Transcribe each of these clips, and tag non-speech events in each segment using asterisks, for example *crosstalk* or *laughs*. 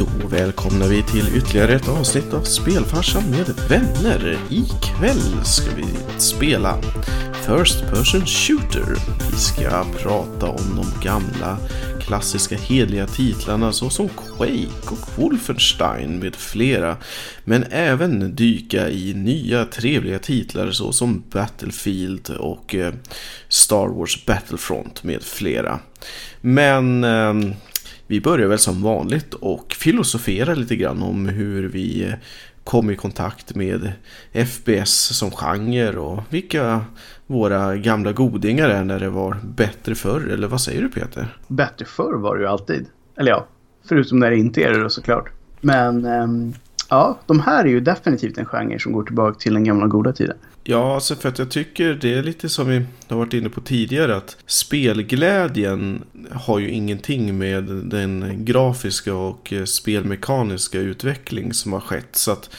Då välkomnar vi till ytterligare ett avsnitt av Spelfarsan med vänner. Ikväll ska vi spela First Person Shooter. Vi ska prata om de gamla klassiska hedliga titlarna såsom Quake och Wolfenstein med flera. Men även dyka i nya trevliga titlar såsom Battlefield och eh, Star Wars Battlefront med flera. Men eh, vi börjar väl som vanligt och filosofera lite grann om hur vi kom i kontakt med FPS som genre och vilka våra gamla godingar är när det var bättre förr. Eller vad säger du Peter? Bättre förr var det ju alltid. Eller ja, förutom när det inte är det då såklart. Men ehm, ja, de här är ju definitivt en genre som går tillbaka till den gamla goda tiden. Ja, alltså för att jag tycker det är lite som vi har varit inne på tidigare att spelglädjen har ju ingenting med den grafiska och eh, spelmekaniska utveckling som har skett. Så att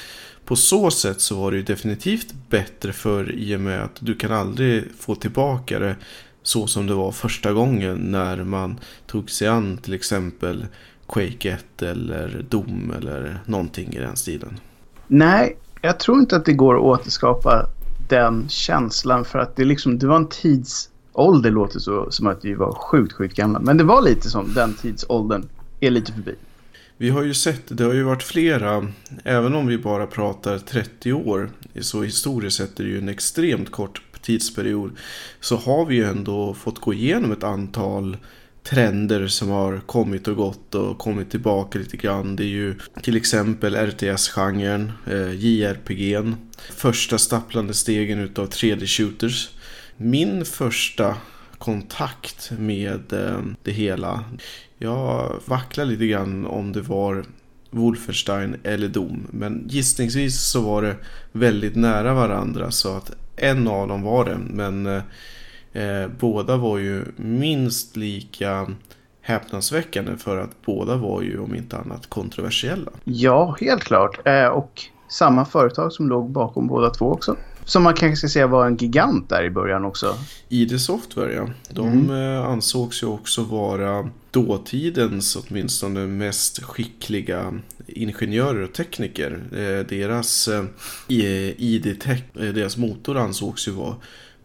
på så sätt så var det ju definitivt bättre för i och med att du kan aldrig få tillbaka det så som det var första gången när man tog sig an till exempel Quake 1 eller Doom eller någonting i den stilen. Nej, jag tror inte att det går att återskapa den känslan för att det, liksom, det var en tidsålder låter så som att vi var sjukt, sjukt gamla. Men det var lite som den tidsåldern är lite förbi. Vi har ju sett, det har ju varit flera, även om vi bara pratar 30 år, så historiskt sett är det ju en extremt kort tidsperiod, så har vi ju ändå fått gå igenom ett antal trender som har kommit och gått och kommit tillbaka lite grann. Det är ju till exempel RTS-genren, eh, JRPG'n, första stapplande stegen utav 3D-shooters. Min första kontakt med eh, det hela, jag vacklar lite grann om det var Wolfenstein eller Dom. Men gissningsvis så var det väldigt nära varandra så att en av dem var det. Men eh, Eh, båda var ju minst lika häpnadsväckande för att båda var ju om inte annat kontroversiella. Ja, helt klart. Eh, och samma företag som låg bakom båda två också. Som man kanske ska säga var en gigant där i början också. ID Software ja. De mm. Eh, ansågs ju också vara dåtidens åtminstone mest skickliga ingenjörer och tekniker. Eh, deras eh, ID-tech, deras motor ansågs ju vara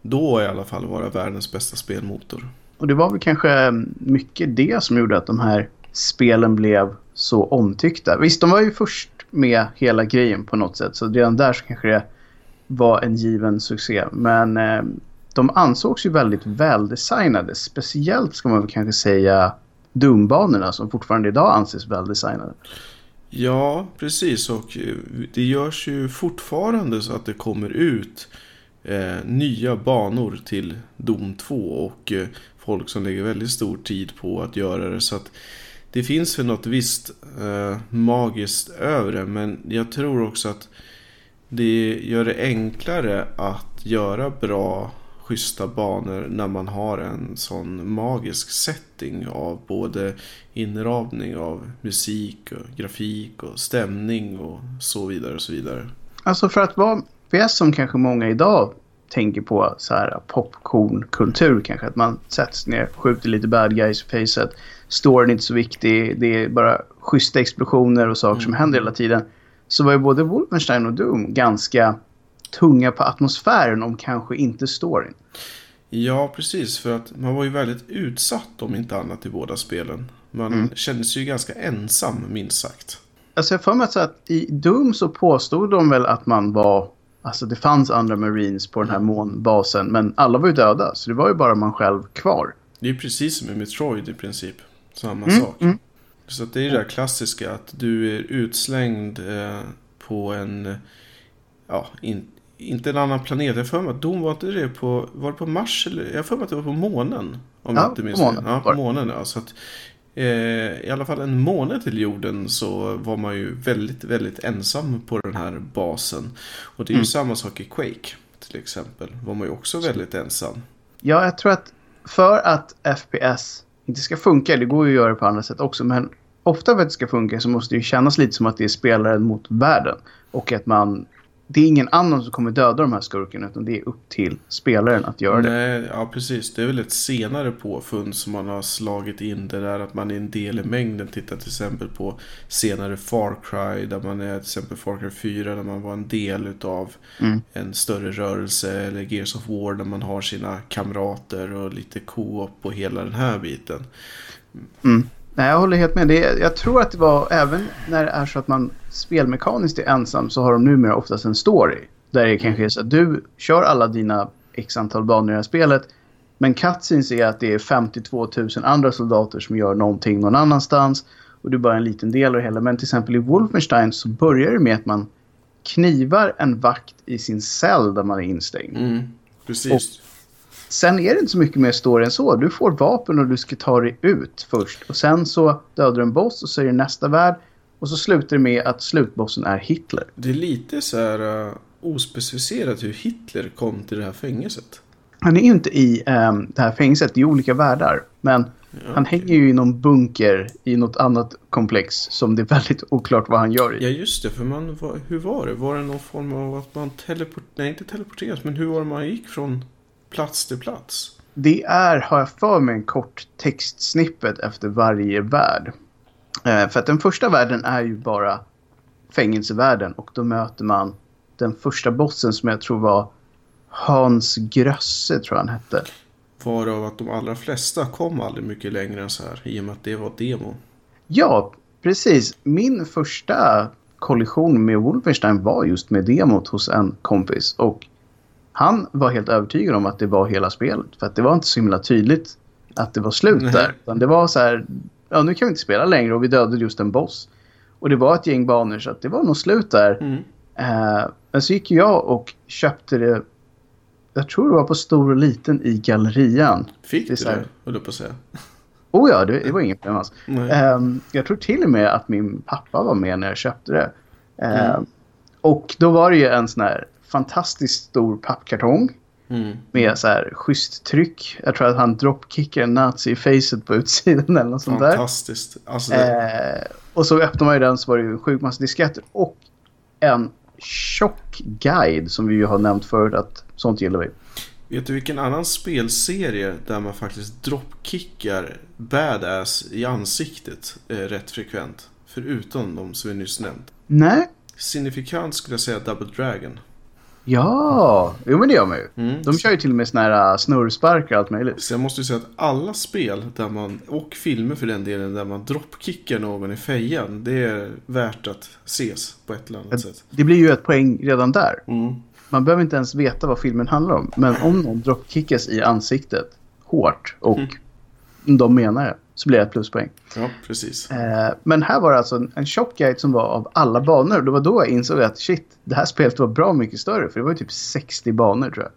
då i alla fall vara världens bästa spelmotor. Och det var väl kanske mycket det som gjorde att de här spelen blev så omtyckta. Visst, de var ju först med hela grejen på något sätt. Så redan där så kanske det var en given succé. Men eh, de ansågs ju väldigt väldesignade. Speciellt ska man väl kanske säga Doom-banorna som fortfarande idag anses väldesignade. Ja, precis. Och eh, det görs ju fortfarande så att det kommer ut eh, nya banor till Dom 2 och eh, folk som lägger väldigt stor tid på att göra det. Så att det finns väl något visst eh, magiskt över det men jag tror också att det gör det enklare att göra bra schyssta banor när man har en sån magisk setting av både inramning av musik och grafik och stämning och så vidare och så vidare. Alltså för att vara FPS som kanske många idag tänker på så här popcornkultur kanske. Att man sätts ner, skjuter lite bad guys i facet. Storyn är inte så viktig. Det är bara schyssta explosioner och saker mm. som händer hela tiden. Så var ju både Wolfenstein och Doom ganska tunga på atmosfären om kanske inte storyn. Ja, precis. För att man var ju väldigt utsatt om inte annat i båda spelen. Man mm. kände sig ju ganska ensam, minst sagt. Alltså jag får mig att i Doom så påstod de väl att man var Alltså det fanns andra marines på den här månbasen men alla var ju döda så det var ju bara man själv kvar. Det är precis som i Metroid i princip. Samma mm, sak. Mm. Så det är det där klassiska att du är utslängd eh, på en, ja, in, inte en annan planet. Jag för mig att Dom var inte det på, var det på Mars eller? Jag för mig att det var på månen. Om ja, jag inte minns på månen. Ja, på månen ja. Så att, i alla fall en månad till jorden så var man ju väldigt, väldigt ensam på den här basen. Och det är ju mm. samma sak i Quake till exempel. Var man ju också väldigt ensam. Ja, jag tror att för att FPS inte ska funka, det går ju att göra på andra sätt också, men ofta för att det ska funka så måste det ju kännas lite som att det är spelaren mot världen. Och att man det är ingen annan som kommer döda de här skurkarna utan det är upp till spelaren att göra det. Nej, ja precis. Det är väl ett senare påfund som man har slagit in. Det där att man är en del i mängden. Titta till exempel på senare Far Cry. Där man är till exempel Far Cry 4. Där man var en del utav Mm. en större rörelse. Eller Gears of War där man har sina kamrater och lite co-op och hela den här biten. Nej, jag håller helt med. Det är, jag tror att det var även när det är så att man spelmekaniskt är ensam så har de numera oftast en story. Där det kanske är så att du kör alla dina x antal banor i det här spelet. Men cutscenes är att det är 52 000 andra soldater som gör någonting någon annanstans. Och du är bara en liten del av det hela. Men till exempel i Wolfenstein så börjar det med att man knivar en vakt i sin cell där man är instängd. Mm, precis. Sen är det inte så mycket mer story än så. Du får vapen och du ska ta dig ut först. Och sen så dödar du en boss och så är det nästa värld. Och så slutar det med att slutbossen är Hitler. Det är lite så här uh, ospecificerat hur Hitler kom till det här fängelset. Han är ju inte i ehm, det här fängelset, är olika världar. Men Ja, han okej. hänger ju i någon bunker i något annat komplex som det är väldigt *laughs* oklart vad han gör i. Ja just det, för man, var, hur var det? Var det någon form av att man teleport, nej inte teleporteras, men hur var det man gick från plats till plats? Det är, har jag för mig, en kort textsnippet efter varje värld. Eh, för att den första världen är ju bara fängelsevärlden och då möter man den första bossen som jag tror var Hans Grösse tror jag han hette. Varav att de allra flesta kom aldrig mycket längre än så här, i och med att det var demo. Ja, precis. Min första kollision med Wolfenstein var just med demot hos en kompis. Och han var helt övertygad om att det var hela spelet. För att det var inte så himla tydligt att det var slut Nej. där. Utan det var så här, ja nu kan vi inte spela längre och vi dödade just en boss. Och det var ett gäng banor så det var nog slut där. Mm. Eh, men så gick jag och köpte det, jag tror det var på stor och liten i gallerian. Fick Det du det, höll jag på att säga. Oh ja, det, det var inget problem alls. Ehm, jag tror till och med att min pappa var med när jag köpte det. Ehm, Mm. Och då var det ju en sån här fantastiskt stor pappkartong Mm. med så här schysst tryck. Jag tror att han dropkickar en nazi i facet på utsidan eller något sånt där. Fantastiskt. Alltså, det, Eh, och så öppnar man ju den så var det ju en sjuk massa disketter och en tjock guide som vi ju har nämnt förut att sånt gillar vi. Vet du vilken annan spelserie där man faktiskt dropkickar badass i ansiktet eh, rätt frekvent? Förutom de som vi nyss nämnt. Nej, Signifikant skulle jag säga Double Dragon. Ja, jo men det gör man ju. Mm. De kör ju till och med såna här uh, snurrsparkar och allt möjligt. Så jag måste ju säga att alla spel där man, och filmer för den delen, där man dropkickar någon i fejan. Det är värt att ses på ett eller annat sätt. Det blir ju ett poäng redan där. Mm. Man behöver inte ens veta vad filmen handlar om. Men om någon dropkickas i ansiktet hårt och de menar det så blir det ett pluspoäng. Ja, precis. Eh, men här var det alltså en, en shop guide som var av alla banor. Det var då jag insåg att shit, det här spelet var bra mycket större. För det var ju typ 60 banor tror jag.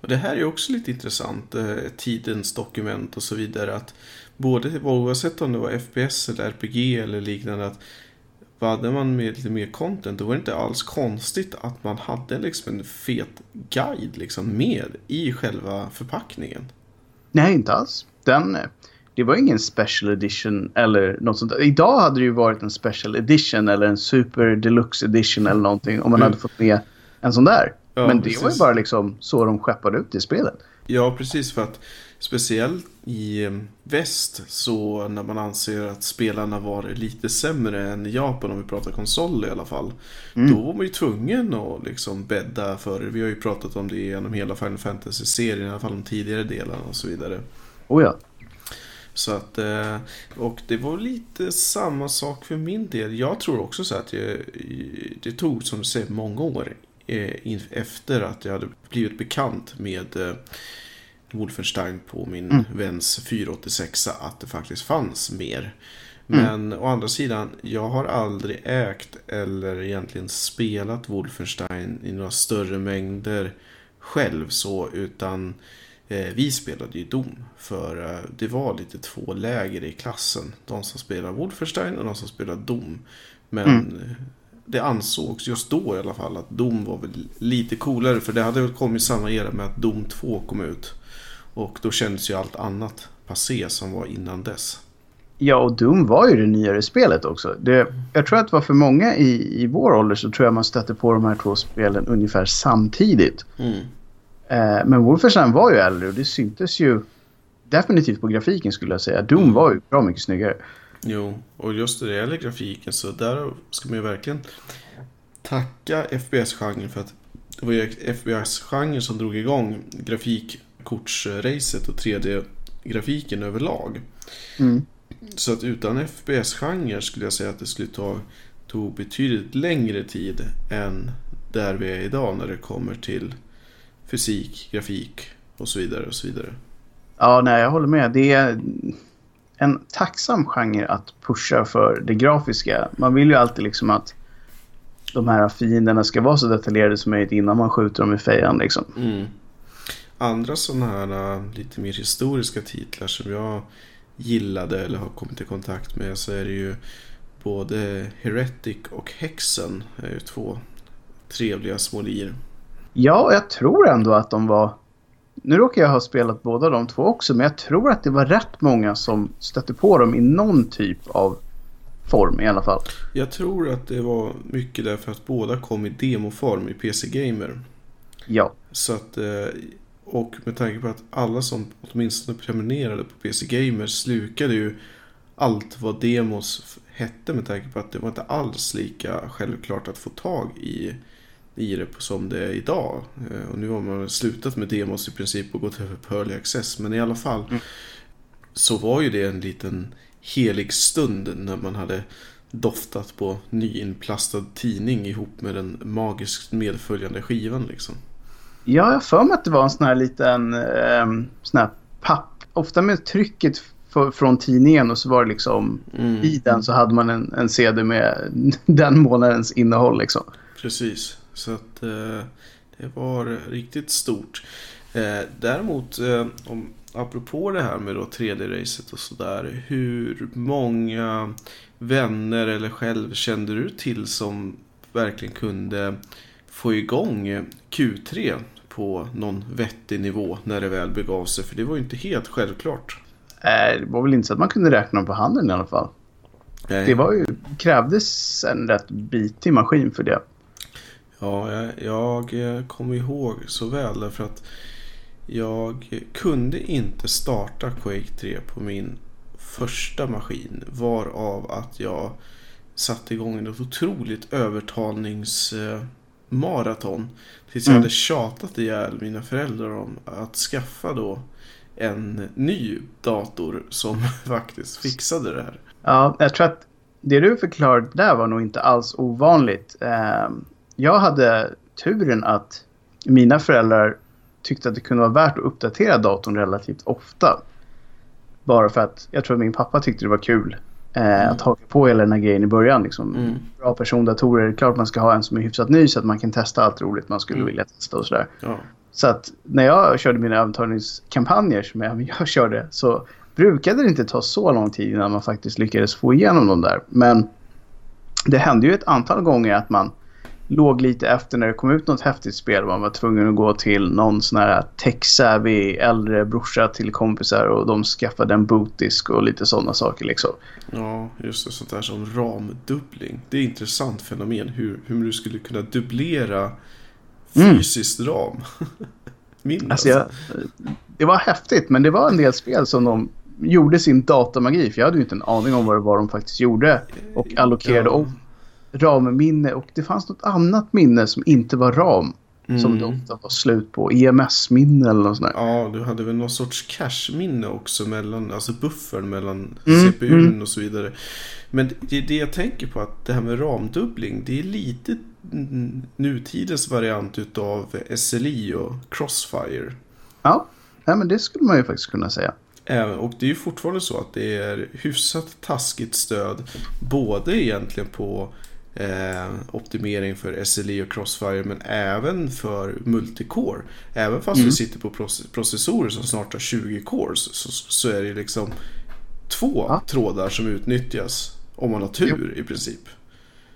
Och det här är också lite intressant, eh, tidens dokument och så vidare. Att både, oavsett om det var FPS eller RPG eller liknande, att hade man med lite mer content, då var det inte alls konstigt att man hade liksom en fet guide liksom med i själva förpackningen. Nej, inte alls. Den, eh, det var ingen special edition eller något sånt. Idag hade det ju varit en special edition eller en super deluxe edition eller någonting om man Mm. hade fått med en sån där. Ja, Men det var ju precis. bara liksom så de skeppade ut i spelet. Ja, precis för att speciellt i eh, väst så när man anser att spelarna var lite sämre än i Japan om vi pratar konsol i alla fall. Då var man ju tvungen att liksom bädda för det. Vi har ju pratat om det genom hela Final Fantasy-serien, i alla fall de tidigare delarna och så vidare. Oh ja. Så att, eh, och det var lite samma sak för min del. Jag tror också så att jag, det tog som du säger många år eh, efter att jag hade blivit bekant med eh, Wolfenstein på min väns 486 att det faktiskt fanns mer. Men å andra sidan, jag har aldrig ägt eller egentligen spelat Wolfenstein i några större mängder själv så utan vi spelade ju Dom för eh, det var lite två läger i klassen. De som spelar Wolfenstein och de som spelar Dom. Men eh, det ansågs just då i alla fall att Dom var väl lite coolare för det hade väl kommit samma era med att Dom 2 kom ut. Och då kändes ju allt annat passé som var innan dess. Ja, och Doom var ju det nyare spelet också. Det, jag tror att det var för många i, i vår ålder så tror jag man stötte på de här två spelen ungefär samtidigt. Mm. Eh, men Wolfenstein var ju äldre och det syntes ju definitivt på grafiken skulle jag säga. Doom Mm. var ju bra mycket snyggare. Jo, och just det gäller grafiken så där ska man ju verkligen tacka FPS-genren för att det var ju FPS-genren som drog igång grafikkortsracet och 3D-grafiken överlag. Mm. Så att utan FPS-genre skulle jag säga att det skulle ta tog betydligt längre tid än där vi är idag när det kommer till fysik, grafik och så vidare och så vidare. Ja, nej, jag håller med. Det är en tacksam genre att pusha för det grafiska. Man vill ju alltid liksom att de här fienderna ska vara så detaljerade som möjligt innan man skjuter dem i fejan liksom. Mm. Andra sådana här äh, lite mer historiska titlar som jag gillade eller har kommit i kontakt med så är det ju både Heretic och Hexen. är ju två trevliga små lir. Ja, jag tror ändå att de var... Nu råkar jag ha spelat båda de två också, men jag tror att det var rätt många som stötte på dem i någon typ av form i alla fall. Jag tror att det var mycket därför att båda kom i demoform i PC Gamer. Ja. Så att, eh, och med tanke på att alla som åtminstone prenumererade på PC Gamer slukade ju allt vad demos hette med tanke på att det var inte alls lika självklart att få tag i, i det som det är idag. Eh, Och nu har man slutat med demos i princip och gått över på Early Access. Men i alla fall så var ju det en liten helig stund när man hade doftat på nyinplastad tidning ihop med den magiskt medföljande skivan liksom. Ja, jag har för mig att det var en sån här liten eh, sån här papp. Ofta med trycket från tidningen och så var det liksom Mm. i den så hade man en, en CD med *laughs* den månadens innehåll liksom. Precis, så att eh, det var riktigt stort. Eh, däremot, eh, om, apropå det här med då 3D-racet och sådär. Hur många vänner eller själv kände du till som verkligen kunde få igång Q3 på någon vettig nivå när det väl begav sig? För det var ju inte helt självklart. Det var väl inte så att man kunde räkna dem på handen i alla fall. Eh, Det var ju, krävdes en rätt bitig maskin för det. Ja, jag, jag eh, kommer ihåg så väl därför att jag kunde inte starta Quake 3 på min första maskin. Varav att jag satte igång ett otroligt övertalningsmaraton. Tills jag Mm. hade tjatat ihjäl mina föräldrar om att skaffa då en ny dator som *laughs* faktiskt fixade det här. Ja, jag tror att det du förklarade där var nog inte alls ovanligt. Jag hade turen att mina föräldrar tyckte att det kunde vara värt att uppdatera datorn relativt ofta. Bara för att jag tror att min pappa tyckte det var kul eh, att haka på hela den här grejen i början. Liksom. Mm. Bra persondatorer, klart man ska ha en som är hyfsat ny så att man kan testa allt roligt man skulle Mm. vilja testa och sådär. Ja. Så att när jag körde mina övertalningskampanjer som även *laughs* jag körde så brukade det inte ta så lång tid innan man faktiskt lyckades få igenom dem där. Men det hände ju ett antal gånger att man låg lite efter när det kom ut något häftigt spel man var tvungen att gå till någon sån här tech-savvy äldre brorsa till kompisar och de skaffade en bootdisk och lite sådana saker liksom. Ja, just det. Sånt där som ramdubbling. Det är ett intressant fenomen hur, hur du skulle kunna dubblera Mm. fysiskt ram. *laughs* Min Alltså jag, det var häftigt men det var en del spel som de gjorde sin datamagi för jag hade ju inte en aning om vad det var de faktiskt gjorde och allokerade Ja. om RAM-minne och det fanns något annat minne som inte var RAM som Mm. det ofta var slut på. EMS-minne eller något sånt där. Ja, du hade väl någon sorts cache-minne också mellan, alltså buffern mellan Mm, CPUn mm. och så vidare. Men det, det jag tänker på att det här med ramdubbling, det är lite nutidens variant utav SLI och Crossfire. Ja, nej, men det skulle man ju faktiskt kunna säga. Och det är ju fortfarande så att det är hyfsat taskigt stöd. Både egentligen på eh, optimering för SLI och Crossfire men även för multicore. Även fast Mm. vi sitter på proce- processorer som snart har 20 cores så, så är det liksom två Ja. trådar som utnyttjas. Om man har tur i princip.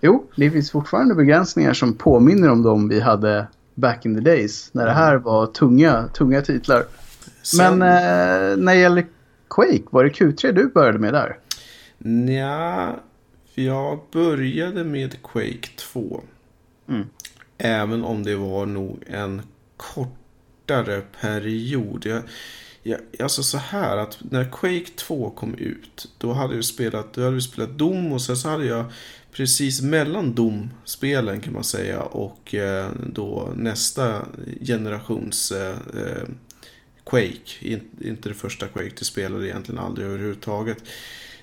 Jo, det finns fortfarande begränsningar som påminner om de vi hade back in the days. När det här var tunga, tunga titlar. Sen- Men eh, när det gäller Quake, var det Q3 du började med där? Nja, jag började med Quake 2. Mm. Även om det var nog en kortare period. Jag, jag, alltså så här att när Quake 2 kom ut. Då hade vi spelat, då hade spelat Doom och sen så hade jag precis mellan Doom-spelen kan man säga och eh, då nästa generations eh, eh, Quake. In, inte det första Quake, det spelade egentligen aldrig överhuvudtaget.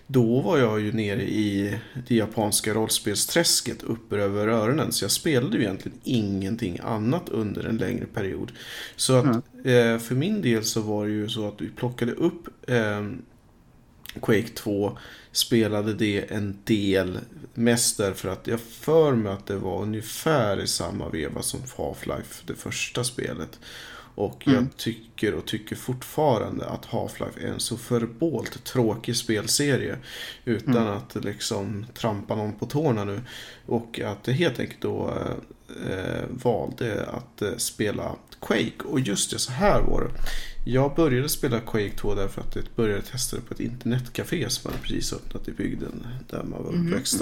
Då var jag ju nere i det japanska rollspelsträsket uppe över öronen. Så jag spelade ju egentligen ingenting annat under en längre period. Så att mm. eh, för min del så var det ju så att vi plockade upp eh, Quake 2. Spelade det en del. Mest därför att jag för mig att det var ungefär i samma veva som Half-Life, det första spelet. Och jag mm. tycker och tycker fortfarande att Half-Life är en så förbålt tråkig spelserie. Utan mm. att liksom trampa någon på tårna nu. Och att helt enkelt då eh, valde att eh, spela Quake. Och just det, så här var det. Jag började spela Quake 2 därför att jag började testa det på ett internetcafé som hade precis öppnat i bygden där man var mm. uppväxt.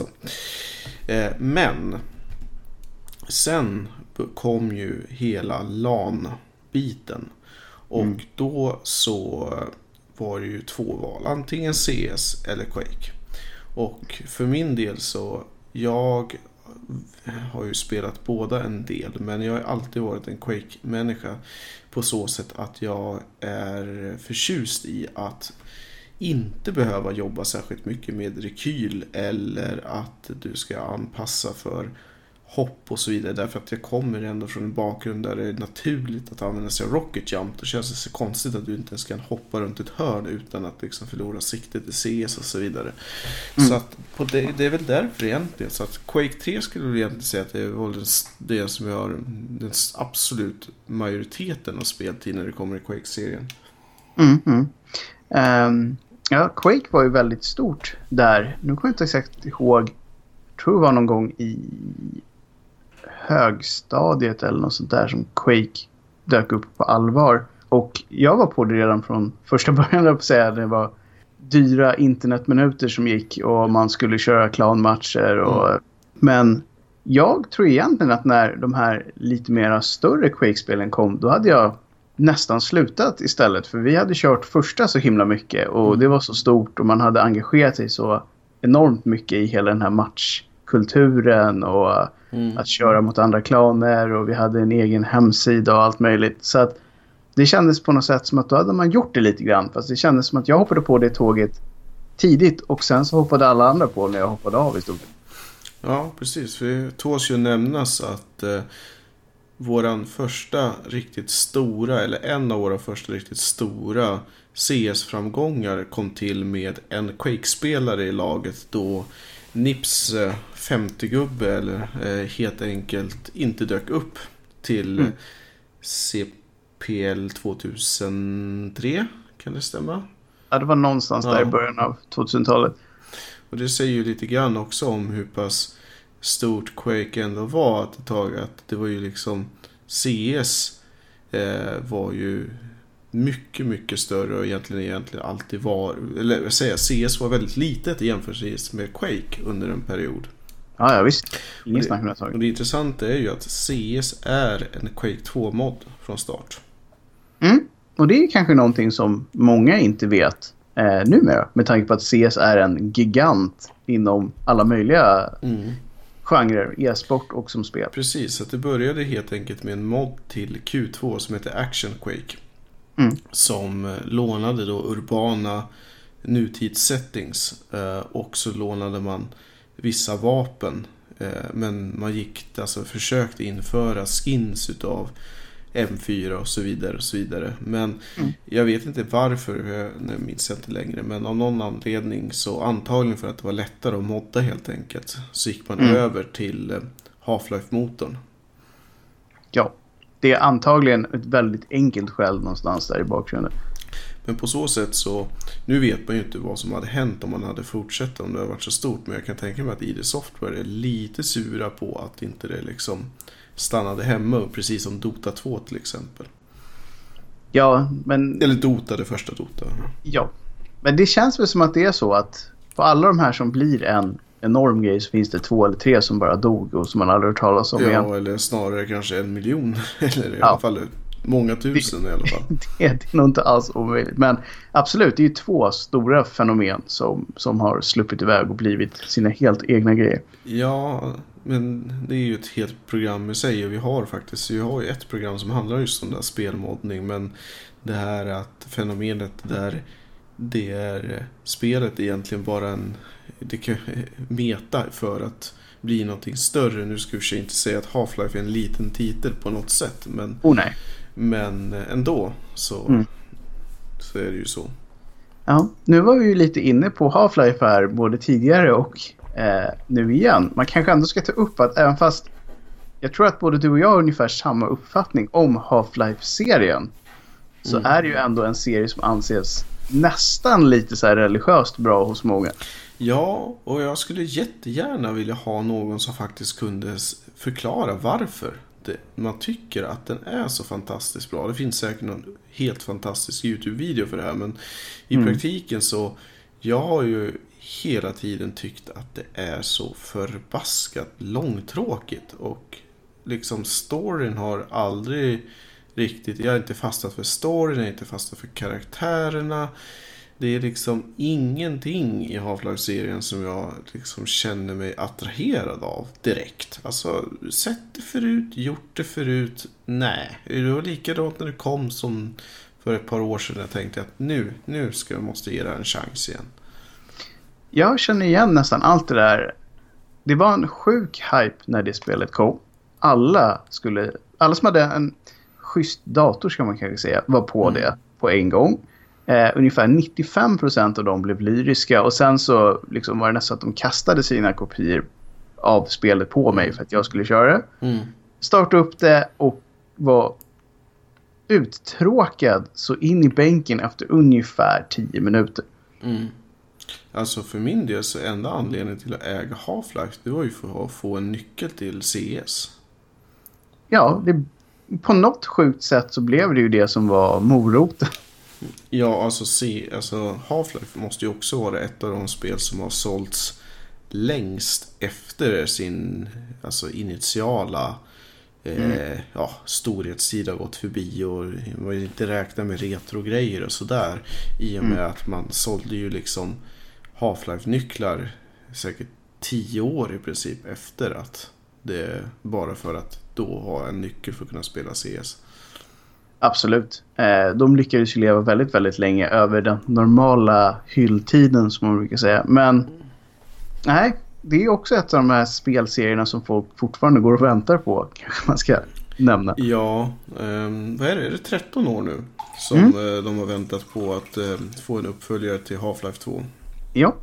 Mm. Eh, men sen kom ju hela LAN biten. Och mm. då så var det ju två val. Antingen CS eller Quake. Och för min del så, jag har ju spelat båda en del. Men jag har alltid varit en Quake-människa. På så sätt att jag är förtjust i att inte behöva jobba särskilt mycket med rekyl. Eller att du ska anpassa för hopp och så vidare. Därför att jag kommer ändå från en bakgrund där det är naturligt att använda sig av rocket jump. Då känns det så konstigt att du inte ens kan hoppa runt ett hörn utan att liksom förlora siktet i CS och så vidare. Mm. Så att det, det, är väl därför egentligen. Så att Quake 3 skulle jag egentligen säga att det var det som jag har den absolut majoriteten av speltid när det kommer i Quake-serien. Mm, mm. Um, ja, Quake var ju väldigt stort där. Nu kommer jag inte exakt ihåg. Jag tror det var någon gång i högstadiet eller något sånt där som Quake dök upp på allvar. Och jag var på det redan från första *laughs* början, att säga. Det var dyra internetminuter som gick och man skulle köra clownmatcher. Och, mm. Men jag tror egentligen att när de här lite mera större Quake-spelen kom, då hade jag nästan slutat istället. För vi hade kört första så himla mycket och mm. det var så stort och man hade engagerat sig så enormt mycket i hela den här matchkulturen och Mm. Att köra mot andra klaner och vi hade en egen hemsida och allt möjligt. Så att det kändes på något sätt som att då hade man gjort det lite grann. Fast det kändes som att jag hoppade på det tåget tidigt och sen så hoppade alla andra på när jag hoppade av i stort Ja, precis. För det tåls ju nämnas att eh, våran första riktigt stora, eller en av våra första riktigt stora CS-framgångar kom till med en Quake-spelare i laget då Nips 50-gubbe eh, eller eh, helt enkelt inte dök upp till mm. CPL 2003. Kan det stämma? Ja, det var någonstans ja. där i början av 2000-talet. Och det säger ju lite grann också om hur pass stort Quake ändå var ett tag. Att det var ju liksom CS eh, var ju mycket, mycket större och egentligen, egentligen alltid var, eller jag säger CS var väldigt litet i jämförelse med Quake under en period. Ja, ja visst. Ingen snack om det. Och det intressanta är ju att CS är en Quake 2-mod från start. Mm, och det är kanske någonting som många inte vet eh, numera. Med tanke på att CS är en gigant inom alla möjliga mm. genrer, e-sport och som spel. Precis, så det började helt enkelt med en mod till Q2 som heter Action Quake. Mm. Som eh, lånade då urbana nutidssettings. Eh, och så lånade man vissa vapen. Eh, men man gick, alltså försökte införa skins utav M4 och så vidare och så vidare. Men mm. jag vet inte varför, jag minns inte längre. Men av någon anledning så antagligen för att det var lättare att modda helt enkelt. Så gick man mm. över till Half-Life-motorn. Ja det är antagligen ett väldigt enkelt skäl någonstans där i bakgrunden. Men på så sätt så, nu vet man ju inte vad som hade hänt om man hade fortsatt om det hade varit så stort. Men jag kan tänka mig att ID Software är lite sura på att inte det liksom stannade hemma, precis som Dota 2 till exempel. Ja, men... Eller Dota, det första Dota. Ja, men det känns väl som att det är så att på alla de här som blir en enorm grej så finns det två eller tre som bara dog och som man aldrig hört talas om ja, igen. eller snarare kanske en miljon. *laughs* Eller i Ja. alla fall många tusen i alla fall. *laughs* Det, det är nog inte alls omöjligt. Men absolut, det är ju två stora fenomen som, som har sluppit iväg och blivit sina helt egna grejer. Ja, men det är ju ett helt program i sig. Och vi har faktiskt vi har ju ett program som handlar just om det här spelmoddning. Men det här att fenomenet där det är spelet egentligen bara en det kan, meta för att bli någonting större. Nu ska vi inte säga att Half-Life är en liten titel på något sätt. Men, Oh nej. men ändå så, Mm. så är det ju så. Ja, nu var vi ju lite inne på Half-Life här både tidigare och eh, nu igen. Man kanske ändå ska ta upp att även fast jag tror att både du och jag har ungefär samma uppfattning om Half-Life-serien så Mm. är det ju ändå en serie som anses nästan lite så här religiöst bra hos många. Ja, och jag skulle jättegärna vilja ha någon som faktiskt kunde förklara varför det, man tycker att den är så fantastiskt bra. Det finns säkert någon helt fantastisk YouTube-video för det här, men i Mm. praktiken så jag har ju hela tiden tyckt att det är så förbaskat långtråkigt och liksom storyn har aldrig riktigt, jag har inte fastnat för storyn, jag har inte fastnat för karaktärerna. Det är liksom ingenting i Half-Life-serien som jag liksom känner mig attraherad av direkt. Alltså, sett det förut, gjort det förut. Nej, det var likadant när det kom som för ett par år sedan. Jag tänkte att nu, nu ska jag måste ge det här en chans igen. Jag känner igen nästan allt det där. Det var en sjuk hype när det spelet kom. Alla skulle, alla som hade en schysst dator ska man kanske säga, var på Mm. det på en gång. Eh, ungefär 95% av dem blev lyriska och sen så liksom var det nästan att de kastade sina kopior av spelet på mig för att jag skulle köra det. Mm. Starta upp det och var uttråkad så in i bänken efter ungefär 10 minuter. Mm. Alltså för min del så enda anledningen till att äga Half-Life det var ju för att få en nyckel till CS. Ja, det, på något sjukt sätt så blev det ju det som var moroten. Ja, alltså, alltså Half-Life måste ju också vara ett av de spel som har sålts längst efter sin alltså, initiala eh, ja, storhetstid har gått förbi och man vill inte räkna med retrogrejer och sådär. I och med att man sålde ju liksom Half-Life-nycklar säkert tio år i princip efter att det bara för att då ha en nyckel för att kunna spela CS. Absolut. Eh, de lyckades ju leva väldigt, väldigt länge över den normala hylltiden som man brukar säga. Men nej, det är också ett av de här spelserierna som folk fortfarande går och väntar på. *laughs* Kanske man ska nämna. Ja, ehm, vad är det? Är det 13 år nu som Mm. eh, de har väntat på att eh, få en uppföljare till Half-Life 2? Ja,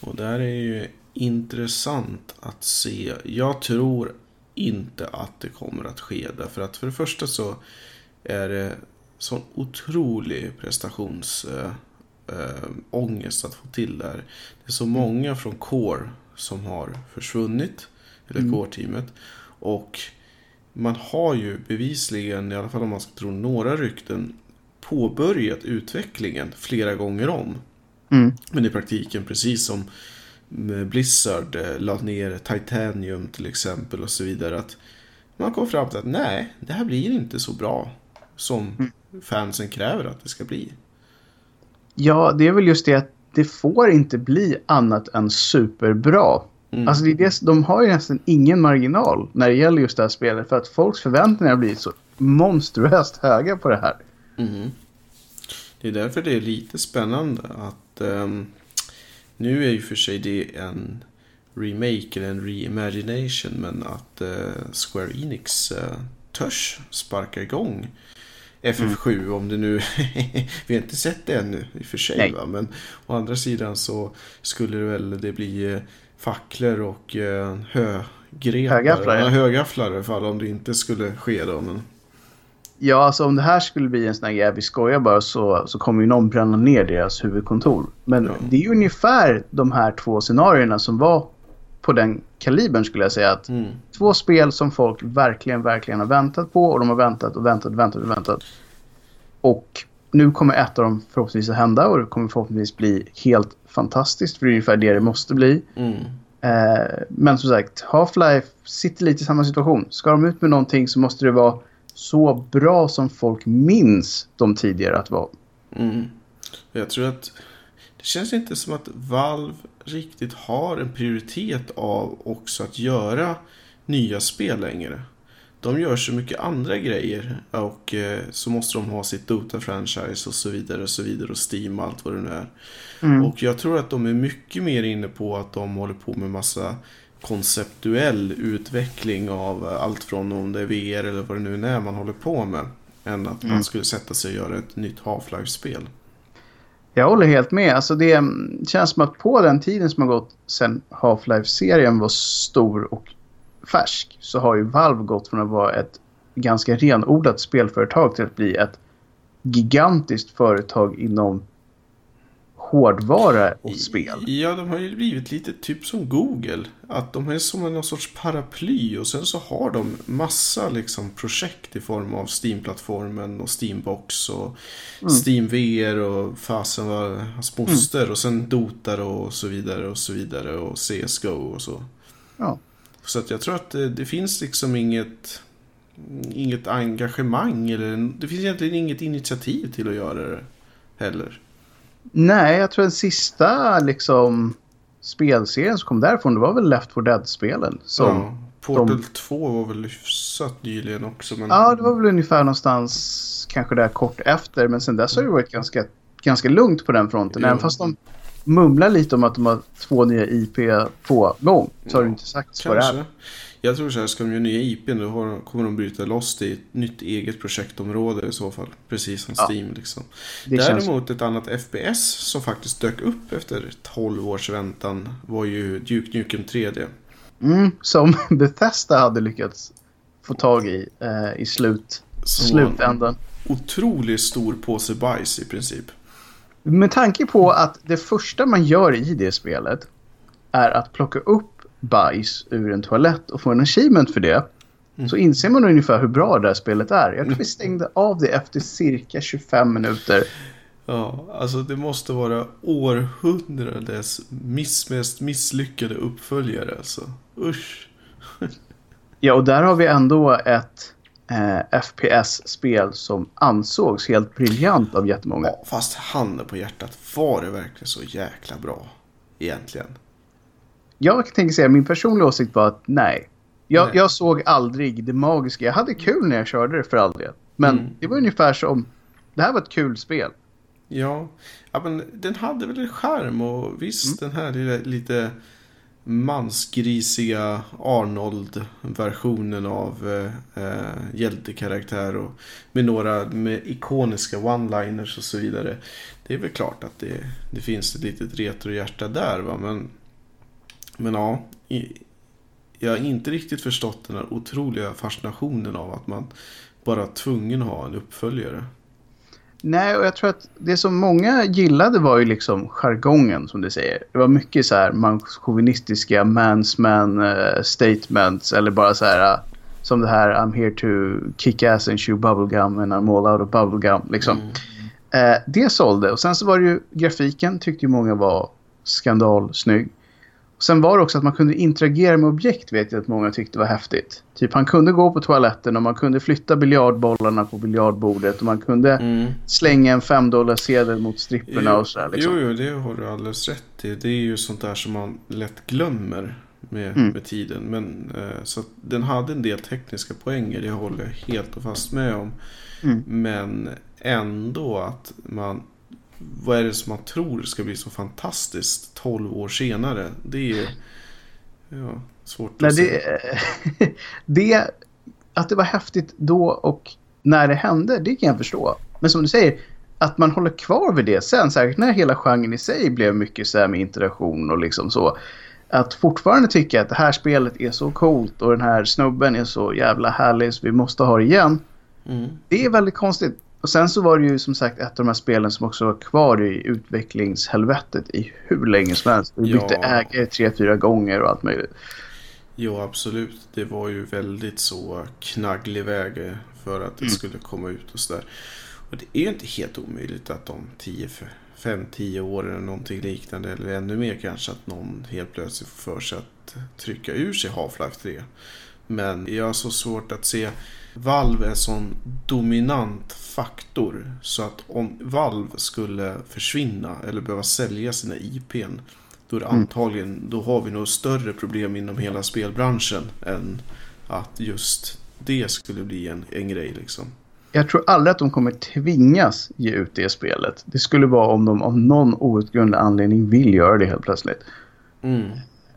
Och där är ju intressant att se. Jag tror inte att det kommer att ske. Därför att för det första så är det sån otrolig prestations eh, eh, att få till det här. Det är så många från Core som har försvunnit. Eller Mm. Core-teamet. Och man har ju bevisligen, i alla fall om man ska tro några rykten, påbörjat utvecklingen flera gånger om. mm. Men i praktiken, precis som Blizzard eh, la ner Titanium till exempel och så vidare. Att man kom fram till att nej, det här blir inte så bra som fansen kräver att det ska bli. ja, det är väl just det att det får inte bli annat än superbra. Mm. Alltså det är det, de har ju nästan ingen marginal när det gäller just det här spelet. För att folks förväntningar blir så monstruöst höga på det här. Mhm. Det är därför det är lite spännande att ehm, nu är ju för sig det en remake eller en reimagination men att eh, Square Enix eh, törs sparka igång FF7 om det nu, *laughs* vi har inte sett det ännu i och för sig Nej. va? men å andra sidan så skulle det väl det bli eh, facklor och eh, högrepar, Högafflar, ja. ja, högafflar i alla fall om det inte skulle ske då. Men... Ja, alltså om det här skulle bli en sån här grej, vi skojar bara, så, så kommer ju någon bränna ner deras huvudkontor. Men Ja. det är ju ungefär de här två scenarierna som var på den kalibern skulle jag säga. Att Mm. Två spel som folk verkligen, verkligen har väntat på och de har väntat och väntat och väntat och väntat. Och nu kommer ett av dem förhoppningsvis att hända och det kommer förhoppningsvis bli helt fantastiskt. För det är ungefär det det måste bli. Mm. Eh, men som sagt, Half-Life sitter lite i samma situation. Ska de ut med någonting så måste det vara så bra som folk minns de tidigare att vara. Mm. Jag tror att det känns inte som att Valve riktigt har en prioritet av också att göra nya spel längre. De gör så mycket andra grejer och eh, så måste de ha sitt Dota-franchise och så vidare och så vidare och Steam och allt vad det nu är. Mm. Och jag tror att de är mycket mer inne på att de håller på med massa konceptuell utveckling av allt från om det är VR eller vad det nu är man håller på med. Än att Mm. man skulle sätta sig och göra ett nytt Half-Life-spel. Jag håller helt med. Alltså det känns som att på den tiden som har gått sedan Half-Life-serien var stor och färsk så har ju Valve gått från att vara ett ganska renodlat spelföretag till att bli ett gigantiskt företag inom hårdvara och spel. Ja, de har ju blivit lite typ som Google. Att de är som någon sorts paraply och sen så har de massa liksom projekt i form av Steam-plattformen och Steambox och Mm. Steam VR och fasen vad hans moster och sen Dota och så vidare och så vidare och CSGO och så. Ja. Så att jag tror att det, det finns liksom inget inget engagemang eller det finns egentligen inget initiativ till att göra det heller. Nej, jag tror den sista liksom spelserien som kom därifrån det var väl Left 4 Dead-spelen. Ja, Portal 2 var väl hyfsat nyligen också. Men... Ja, det var väl ungefär någonstans kanske där kort efter. Men sen dess har det varit ganska, ganska lugnt på den fronten. Jo. Även fast de mumlar lite om att de har två nya IP på gång. Så har det inte sagts vad det är. Jag tror så här, ska de göra nya IP då har- kommer de bryta loss det i ett nytt eget projektområde i så fall. Precis som Ja. Steam liksom. Det känns... Däremot ett annat FPS som faktiskt dök upp efter 12 års väntan var ju Duke Nukem 3D. Mm, som *laughs* Bethesda hade lyckats få tag i eh, i slut, en slutändan. otroligt stor påse bajs i princip. Med tanke på att det första man gör i det spelet är att plocka upp bajs ur en toalett och få en achievement för det. Mm. Så inser man ungefär hur bra det här spelet är. Jag tror vi stängde av det efter cirka 25 minuter. Ja, alltså det måste vara århundradets miss, mest misslyckade uppföljare alltså. Usch. *laughs* Ja, och där har vi ändå ett eh, FPS-spel som ansågs helt briljant av jättemånga. Ja, fast handen på hjärtat, var det verkligen så jäkla bra? Egentligen. Jag tänker säga min personliga åsikt var att nej. Jag, Nej. jag såg aldrig det magiska. Jag hade kul när jag körde det för all del. Men Mm. det var ungefär som... Det här var ett kul spel. Ja, ja men den hade väl en charm och visst den här lilla, lite mansgrisiga Arnold-versionen av eh, eh, hjältekaraktär och med några med ikoniska one-liners och så vidare. Det är väl klart att det, det finns ett litet retrohjärta där va, men, men ja, jag har inte riktigt förstått den här otroliga fascinationen av att man bara tvungen att ha en uppföljare. Nej, och jag tror att det som många gillade var ju liksom jargongen som du säger. Det var mycket så här manschauvinistiska mansman eh, statements eller bara så här eh, som det här I'm here to kick ass and chew bubblegum and I'm all out of bubblegum liksom. Mm. Eh, det sålde och sen så var det ju grafiken tyckte ju många var skandalsnygg. Sen var det också att man kunde interagera med objekt vet jag att många tyckte var häftigt. Typ han kunde gå på toaletten och man kunde flytta biljardbollarna på biljardbordet och man kunde Mm. slänga en 5 sedel mot stripporna och sådär. Liksom. Jo, jo, det har du alldeles rätt i. Det är ju sånt där som man lätt glömmer med, Mm. med tiden. Men, eh, så att den hade en del tekniska poänger, det håller jag helt och fast med om. Mm. Men ändå att man... Vad är det som man tror ska bli så fantastiskt 12 år senare? Det är. Ja, svårt Nej, att det, *laughs* det, att det var häftigt då och när det hände, det kan jag förstå. Men som du säger, att man håller kvar vid det sen, särskilt när hela genren i sig blev mycket så med interaktion och liksom så. Att fortfarande tycka att det här spelet är så coolt och den här snubben är så jävla härlig så vi måste ha det igen. Mm. Det är väldigt konstigt. Och sen så var det ju som sagt ett av de här spelen som också var kvar i utvecklingshelvetet i hur länge som helst. Vi bytte Ja. ägare tre, fyra gånger och allt möjligt. Jo, absolut. Det var ju väldigt så knagglig väg för att det Mm. skulle komma ut och sådär. Och det är ju inte helt omöjligt att om 5-10 år eller någonting liknande eller ännu mer kanske att någon helt plötsligt får för sig att trycka ur sig Half-Life 3. Men jag har så svårt att se Valve är sån dominant faktor så att om Valve skulle försvinna eller behöva sälja sina IPn då är det mm. antagligen, då har vi nog större problem inom hela spelbranschen än att just det skulle bli en, en grej liksom. Jag tror aldrig att de kommer tvingas ge ut det spelet. Det skulle vara om de av någon outgrundlig anledning vill göra det helt plötsligt. Mm.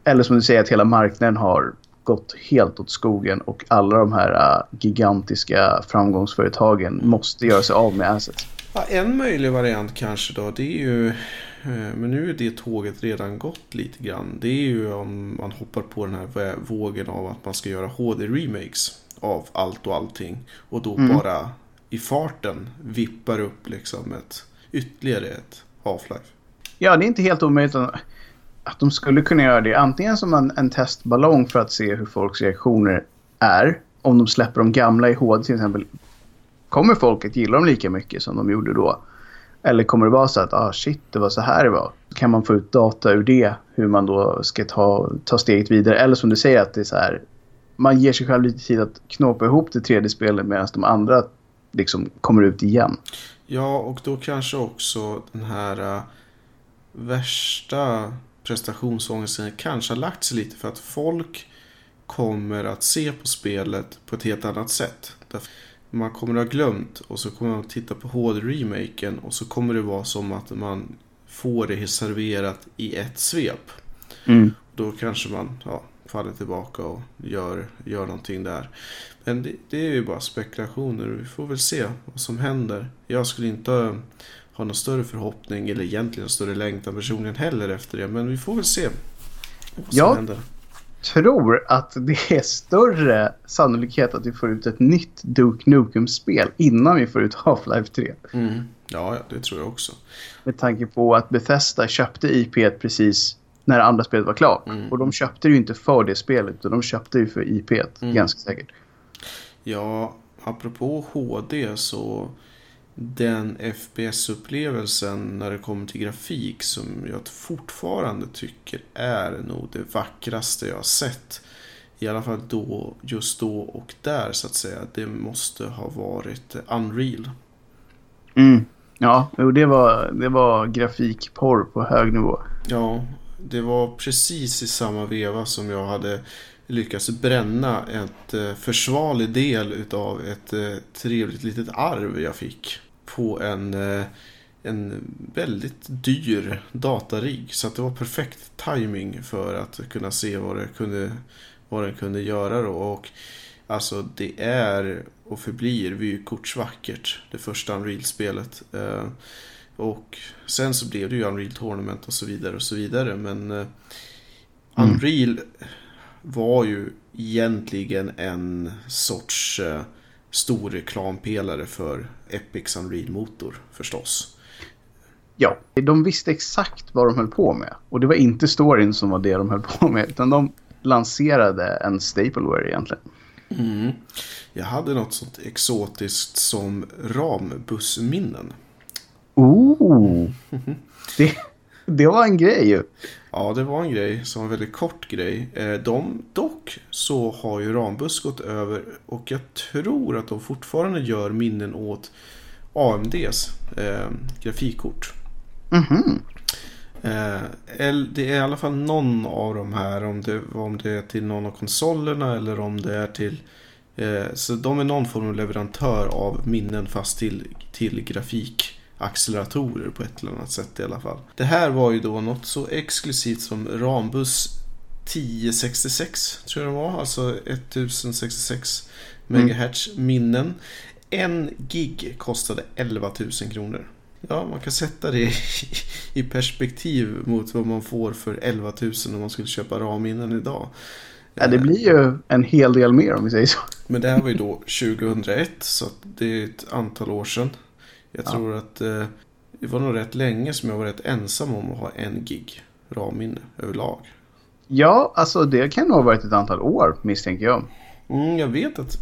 Eller som du säger att hela marknaden har gått helt åt skogen och alla de här uh, gigantiska framgångsföretagen måste göra sig av med assets. Ja, en möjlig variant kanske då det är ju uh, men nu är det tåget redan gått lite grann. Det är ju om man hoppar på den här vågen av att man ska göra HD-remakes av allt och allting. Och då mm. bara i farten vippar upp liksom ett ytterligare ett Half-Life. Ja, det är inte helt omöjligt att de skulle kunna göra det antingen som en, en testballong för att se hur folks reaktioner är. Om de släpper de gamla i HD till exempel. Kommer folk att gilla dem lika mycket som de gjorde då? Eller kommer det vara så att ah, shit, det var så här det var? Kan man få ut data ur det? Hur man då ska ta, ta steget vidare? Eller som du säger att det är så här. Man ger sig själv lite tid att knåpa ihop det tredje spelet medan de andra liksom kommer ut igen. Ja, och då kanske också den här uh, värsta prestationsångesten kanske har lagt sig lite för att folk kommer att se på spelet på ett helt annat sätt. Man kommer att ha glömt och så kommer man att titta på HD-remaken och så kommer det vara som att man får det serverat i ett svep. Mm. Då kanske man ja, faller tillbaka och gör, gör någonting där. Men det, det, är ju bara spekulationer. Vi får väl se vad som händer. Jag skulle inte ha någon större förhoppning eller egentligen större längtan personligen heller efter det. Men vi får väl se vad som jag händer. tror att det är större sannolikhet att vi får ut ett nytt Duke Nukem-spel innan vi får ut Half-Life 3. Mm. Ja, det tror jag också. Med tanke på att Bethesda köpte IP precis när andra spelet var klart. Mm. Och de köpte det ju inte för det spelet utan de köpte ju för IP mm. ganska säkert. Ja, apropå HD så den FPS-upplevelsen när det kommer till grafik som jag fortfarande tycker är nog det vackraste jag har sett. I alla fall då, just då och där så att säga. Det måste ha varit Unreal. Mm. Ja, det var, det var grafikporr på hög nivå. Ja, det var precis i samma veva som jag hade lyckats bränna ett eh, försvarlig del utav ett eh, trevligt litet arv jag fick på en, eh, en väldigt dyr datarigg. Så att det var perfekt timing för att kunna se vad det kunde, vad den kunde göra då. Och alltså det är och förblir vykortsvackert, det första Unreal-spelet. Och sen så blev det ju Unreal Tournament och så vidare och så vidare. Men mm. Unreal var ju egentligen en sorts eh, stor reklampelare för Epics Unreal-motor förstås. Ja, de visste exakt vad de höll på med. Och det var inte storyn som var det de höll på med. Utan de lanserade en stapleware egentligen. Mm. Jag hade något sånt exotiskt som rambussminnen. Oh! *laughs* det, *laughs* det var en grej ju. Ja, det var en grej som var en väldigt kort grej. Eh, de, dock så har ju Rambus gått över och jag tror att de fortfarande gör minnen åt AMDs eh, grafikkort. Mm -hmm. eh, det är i alla fall någon av de här, om det, om det är till någon av konsolerna eller om det är till eh, så de är någon form av leverantör av minnen fast till, till grafik acceleratorer på ett eller annat sätt i alla fall. Det här var ju då något så exklusivt som Rambus 1066 tror jag det var, alltså 1066 MHz mm. minnen. En gig kostade 11 000 kronor. Ja, man kan sätta det *laughs* i perspektiv mot vad man får för 11 000 om man skulle köpa RAM-minnen idag. Ja, det blir ju en hel del mer om vi säger så. Men det här var ju då 2001 så det är ett antal år sedan. Jag tror att eh, det var nog rätt länge som jag var rätt ensam om att ha en gig RAM-minne överlag. Ja, alltså det kan nog ha varit ett antal år misstänker jag. Mm, jag vet att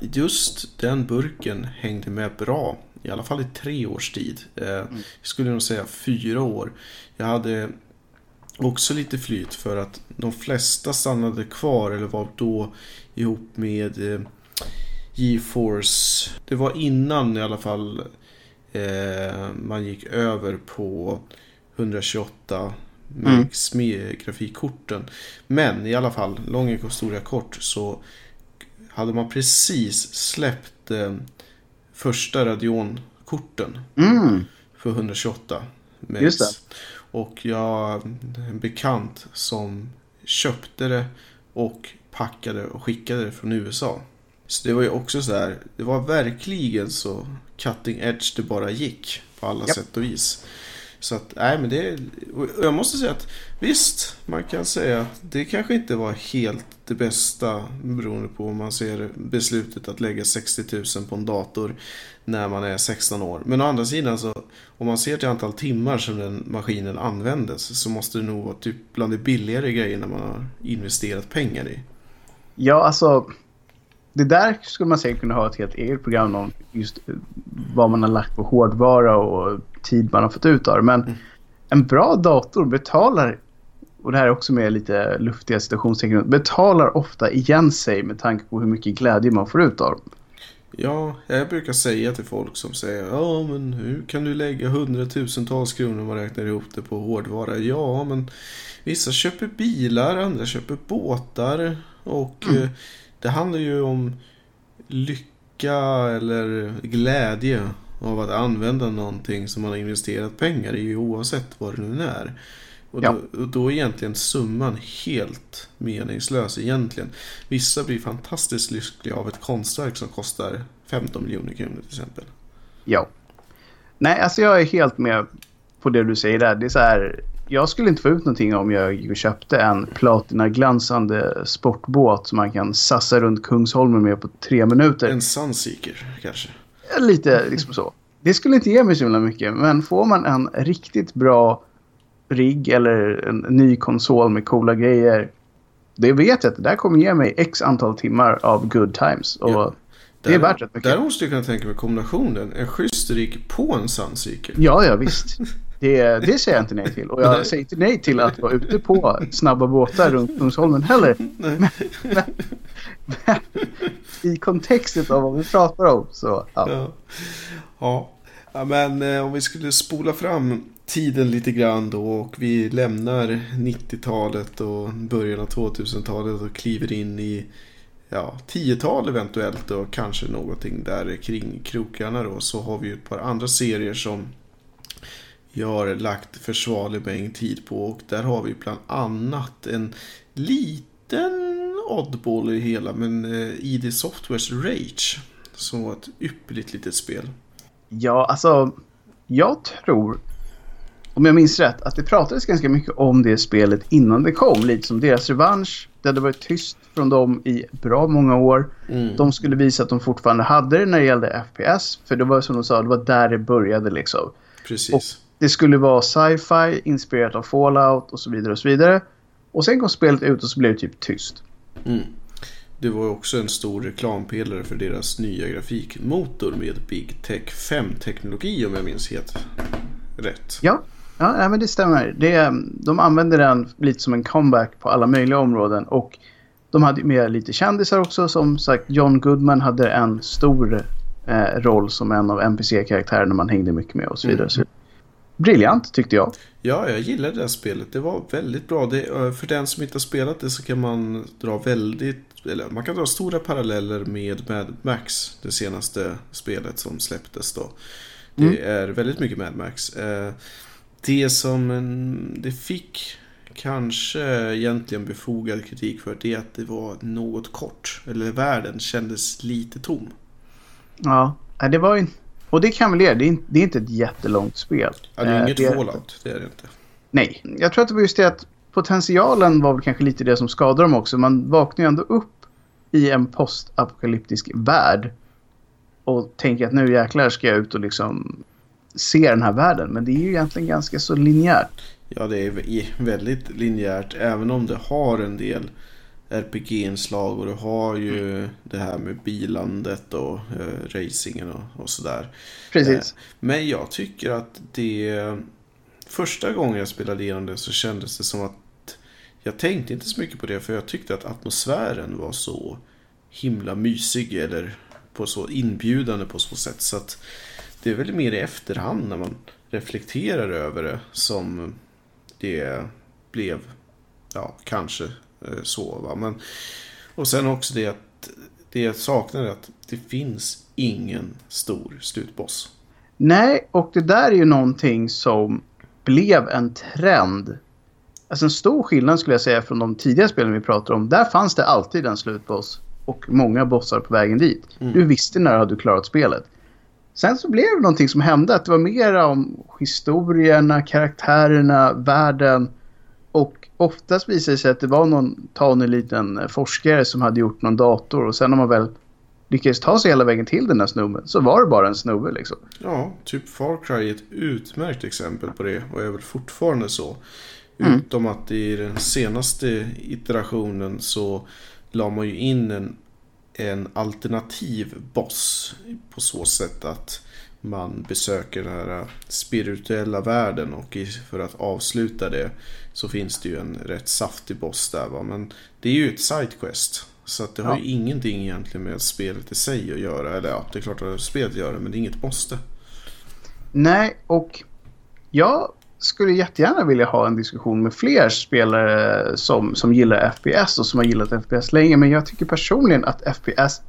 just den burken hängde med bra i alla fall i tre års tid. Eh, Jag skulle nog säga fyra år. Jag hade också lite flyt för att de flesta stannade kvar eller var då ihop med eh, GeForce. Det var innan i alla fall eh, man gick över på 128 Max med grafikkorten. Men i alla fall, lång historia kort så hade man precis släppt eh, första Radeon-korten Mm. för 128 mex. Just det. Och jag en bekant som köpte det och packade och skickade det från USA. Så det var ju också så här, det var verkligen så cutting edge det bara gick på alla Japp. sätt och vis. Så att, nej men det, jag måste säga att visst, man kan säga att det kanske inte var helt det bästa beroende på om man ser beslutet att lägga 60 000 på en dator när man är 16 år. Men å andra sidan så om man ser till antal timmar som den maskinen användes så måste det nog vara typ bland de billigare grejerna man har investerat pengar i. Ja, alltså. Det där skulle man säkert kunna ha ett helt eget program om. Just eh, vad man har lagt på hårdvara och tid man har fått ut av det. Men en bra dator betalar, och det här är också med lite luftiga citationstecken, betalar ofta igen sig med tanke på hur mycket glädje man får ut av dem. Ja, jag brukar säga till folk som säger Ja, men hur kan du lägga hundratusentals kronor om man räknar ihop det på hårdvara? Ja, men vissa köper bilar, andra köper båtar och eh, det handlar ju om lycka eller glädje av att använda någonting som man har investerat pengar i oavsett vad det nu är. Och Ja. då, och då är egentligen summan helt meningslös egentligen. Vissa blir fantastiskt lyckliga av ett konstverk som kostar 15 miljoner kronor till exempel. Ja. Nej, alltså jag är helt med på det du säger där. Det är så här, jag skulle inte få ut någonting om jag köpte en platinaglansande sportbåt som man kan sassa runt Kungsholmen med på tre minuter. En Sunseeker kanske. Lite liksom så. Det skulle inte ge mig så himla mycket. Men får man en riktigt bra rigg eller en ny konsol med coola grejer. Det vet jag att det där kommer ge mig x antal timmar av good times. Och Ja. det är värt rätt mycket. Där måste jag kunna tänka mig kombinationen. En schysst rigg på en Sunseeker. Ja, ja visst. *laughs* Det, det säger jag inte nej till. Och jag Nej. säger inte nej till att vara ute på snabba båtar runt Kungsholmen heller. Nej. Men I kontexten av vad vi pratar om så ja. Ja. Ja. ja, men eh, om vi skulle spola fram tiden lite grann då och vi lämnar 90-talet och början av 2000-talet och kliver in i ja, 10-tal eventuellt och kanske någonting där kring krokarna då så har vi ju ett par andra serier som jag har lagt försvarlig mängd tid på och där har vi bland annat en liten oddball i det hela men eh, ID Softwares Rage som var ett ypperligt litet spel. Ja, alltså. Jag tror, om jag minns rätt, att det pratades ganska mycket om det spelet innan det kom. Lite som deras revansch. Det hade varit tyst från dem i bra många år. Mm. De skulle visa att de fortfarande hade det när det gällde FPS. För det var som de sa, det var där det började liksom. Precis. Det skulle vara sci-fi, inspirerat av Fallout och så vidare och så vidare. Och sen kom spelet ut och så blev det typ tyst. Mm. Det var också en stor reklampelare för deras nya grafikmotor med Big Tech 5-teknologi om jag minns helt rätt. Ja, ja men det stämmer. Det, de använde den lite som en comeback på alla möjliga områden. Och de hade med lite kändisar också. Som sagt, John Goodman hade en stor eh, roll som en av NPC-karaktärerna man hängde mycket med och så vidare. Så, briljant tyckte jag. Ja, jag gillade det här spelet. Det var väldigt bra. Det, eh, för den som inte har spelat det så kan man dra väldigt... Eller man kan dra stora paralleller med Mad Max. Det senaste spelet som släpptes då. Det Mm. är väldigt mycket Mad Max. Eh, Det som en, det fick kanske egentligen befogad kritik för det är att det var något kort. Eller världen kändes lite tom. Ja, det var ju... Och det kan väl det. Det det är inte ett jättelångt spel. Ja, det är Eh, inget det- Fallout, det är det inte. Nej, jag tror att det var just det att potentialen var väl kanske lite det som skadade dem också. Man vaknar ju ändå upp i en postapokalyptisk värld och tänker att nu jäklar ska jag ut och liksom se den här världen. Men det är ju egentligen ganska så linjärt. Ja, det är väldigt linjärt även om det har en del RPG-inslag och du har ju det här med bilandet och eh, racingen och, och sådär. Precis. Eh, men jag tycker att det... Första gången jag spelade igenom det så kändes det som att jag tänkte inte så mycket på det för jag tyckte att atmosfären var så himla mysig eller på så inbjudande på så sätt. Så att det är väl mer i efterhand när man reflekterar över det som det blev, ja, kanske så. Va? Men, och sen också det att det jag saknar är att det finns ingen stor slutboss. Nej, och det där är ju någonting som blev en trend. Alltså en stor skillnad skulle jag säga från de tidiga spelen vi pratar om. Där fanns det alltid en slutboss och många bossar på vägen dit. Mm. Du visste när du hade klarat spelet. Sen så blev det någonting som hände. Att det var mer om historierna, karaktärerna, världen. Oftast visade det sig att det var någon tanig liten forskare som hade gjort någon dator. Och sen när man väl lyckades ta sig hela vägen till den här snubben så var det bara en snubbe liksom. Ja, typ Far Cry är ett utmärkt exempel på det och är väl fortfarande så. Mm. Utom att i den senaste iterationen så la man ju in en, en alternativ boss på så sätt att man besöker den här spirituella världen och för att avsluta det så finns det ju en rätt saftig boss där va. Men det är ju ett sidequest. Så att det har Ja. ju ingenting egentligen med spelet i sig att göra. Eller ja, det är klart att det har spelet att göra men det är inget måste. Nej, och jag skulle jättegärna vilja ha en diskussion med fler spelare som, som gillar FPS och som har gillat FPS länge. Men jag tycker personligen att FPS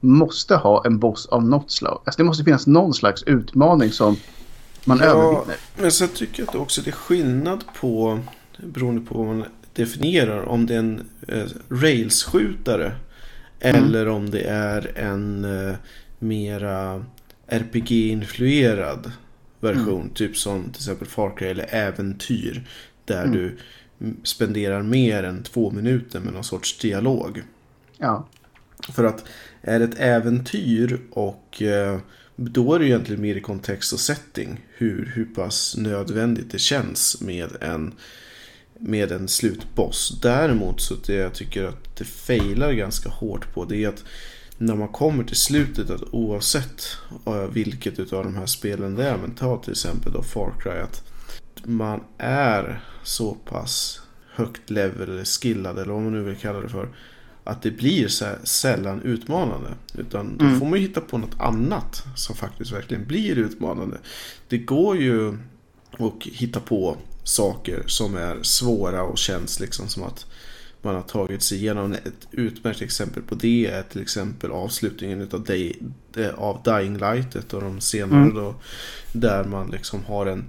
måste ha en boss av något slag. Alltså det måste finnas någon slags utmaning som man Ja, övervinner. men sen tycker jag att också det är skillnad på, beroende på vad man definierar, om det är en eh, railsskjutare eller om det är en eh, mera RPG-influerad version. Typ som till exempel Far Cry eller Äventyr. Där Mm. du mm, spenderar mer än två minuter med någon sorts dialog. Ja. För att är det ett äventyr och eh, då är det egentligen mer i kontext och setting. Hur, hur pass nödvändigt det känns med en, med en slutboss. Däremot så det jag tycker att det failar ganska hårt på det är att när man kommer till slutet att oavsett eh, vilket utav de här spelen det är. Men ta till exempel då Far Cry. Att man är så pass högt level eller skillad eller vad man nu vill kalla det för. Att det blir så sällan utmanande. Utan då Mm. får man ju hitta på något annat som faktiskt verkligen blir utmanande. Det går ju att hitta på saker som är svåra och känns liksom som att man har tagit sig igenom. Ett utmärkt exempel på det är till exempel avslutningen utav Day, eh, av Dying Light, ett av de senare Mm. då. Där man liksom har en,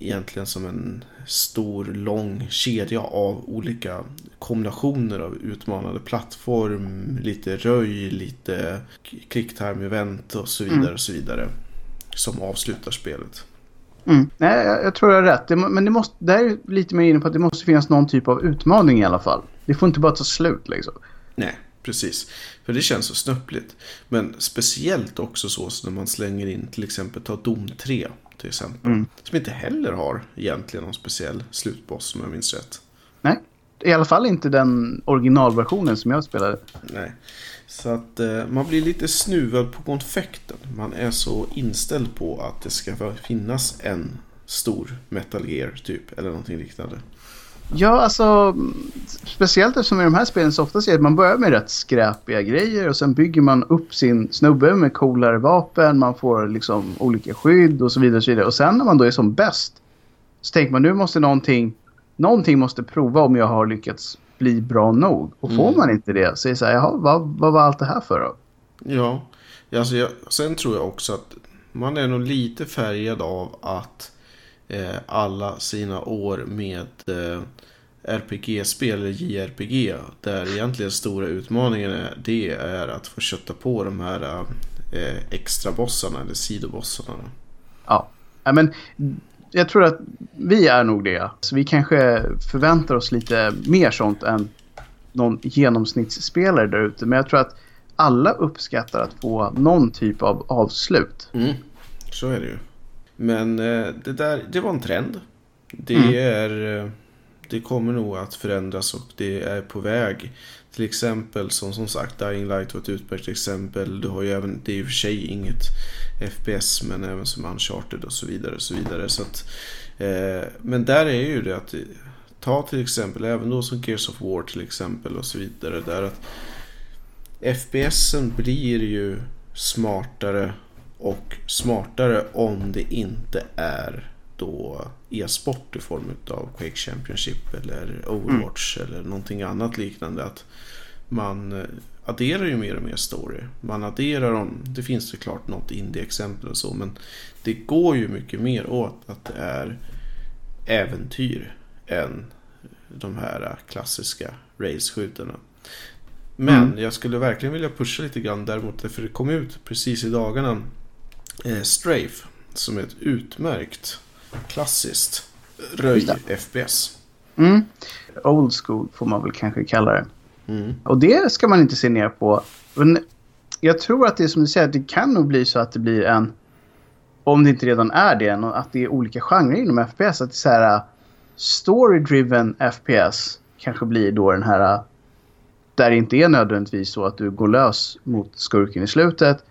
egentligen som en stor lång kedja av olika kombinationer av utmanande plattform, lite röj, lite quicktime event och så vidare Mm. och så vidare. Som avslutar spelet. Mm. Nej, jag, jag tror jag har rätt. Det, men det måste, där är lite mer inne på att det måste finnas någon typ av utmaning i alla fall. Det får inte bara ta slut liksom. Nej, precis. För det känns så snöpligt. Men speciellt också så så när man slänger in till exempel ta Dom 3 till exempel. Mm. Som inte heller har egentligen någon speciell slutboss om jag minns rätt. Nej, i alla fall inte den originalversionen som jag spelade. Nej. Så att eh, man blir lite snuvad på konfekten. Man är så inställd på att det ska finnas en stor Metal Gear typ. Eller någonting liknande. Ja, alltså speciellt eftersom i de här spelen så ofta ser att man börjar med rätt skräpiga grejer och sen bygger man upp sin snubbe med coolare vapen, man får liksom olika skydd och så vidare. Och, så vidare. och sen när man då är som bäst så tänker man nu måste någonting, någonting måste prova om jag har lyckats bli bra nog. Och får Mm. man inte det så är det så här, jaha, vad, vad var allt det här för då? Ja, alltså jag, sen tror jag också att man är nog lite färgad av att eh, alla sina år med eh, RPG-spel eller JRPG där egentligen stora utmaningen är, det är att få kötta på de här eh, extra bossarna eller sidobossarna. Ja, men jag tror att vi är nog det. Så vi kanske förväntar oss lite mer sånt än någon genomsnittsspelare där ute. Men jag tror att alla uppskattar att få någon typ av avslut. Mm, så är det ju. Men eh, det där, det var en trend. Det Mm. är... Eh, det kommer nog att förändras och det är på väg. Till exempel som som sagt Dying Light var ett utmärkt exempel. Du har ju även, det är i och för sig inget FPS men även som Uncharted och så vidare. Och så vidare. Så att, eh, men där är ju det att ta till exempel även då som Gears of War till exempel och så vidare. Där att FPSen blir ju smartare och smartare om det inte är då e-sport i form av Quake Championship eller Overwatch mm. eller någonting annat liknande. Att man eh, adderar ju mer och mer story. Man adderar om, det finns såklart något indie-exempel och så, men det går ju mycket mer åt att det är äventyr än de här klassiska race-skjutarna. Men mm. jag skulle verkligen vilja pusha lite grann däremot, för det kom ut precis i dagarna eh, Strafe, som är ett utmärkt klassiskt röj FPS. Mm. Old school får man väl kanske kalla det. Mm. Och det ska man inte se ner på. Men jag tror att det är som du säger, att det kan nog bli så att det blir en... Om det inte redan är det, att det är olika genrer inom FPS. Att det är så här... Story-driven FPS kanske blir då den här... Där det inte är nödvändigtvis så att du går lös mot skurken i slutet.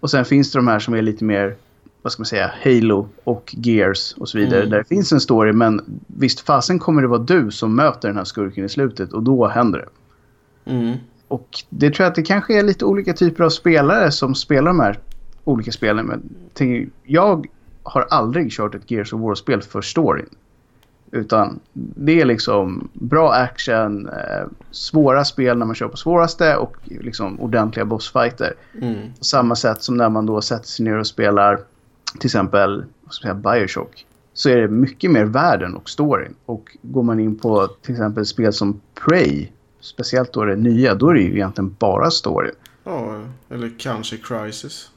Och sen finns det de här som är lite mer vad ska man säga, Halo och Gears och så vidare. Mm. Där det finns en story men visst fasen kommer det vara du som möter den här skurken i slutet och då händer det. Mm. Och det tror jag att det kanske är lite olika typer av spelare som spelar de här olika spelen. Men jag har aldrig kört ett Gears of War-spel för storyn. Utan det är liksom bra action, eh, svåra spel när man kör på svåraste och liksom ordentliga bossfighter. Mm. På samma sätt som när man då sätter sig ner och spelar till exempel säga, Bioshock så är det mycket mer världen och storyn. Och går man in på till exempel spel som Prey, speciellt då det nya, då är det ju egentligen bara story. Ja, eller kanske Crisis.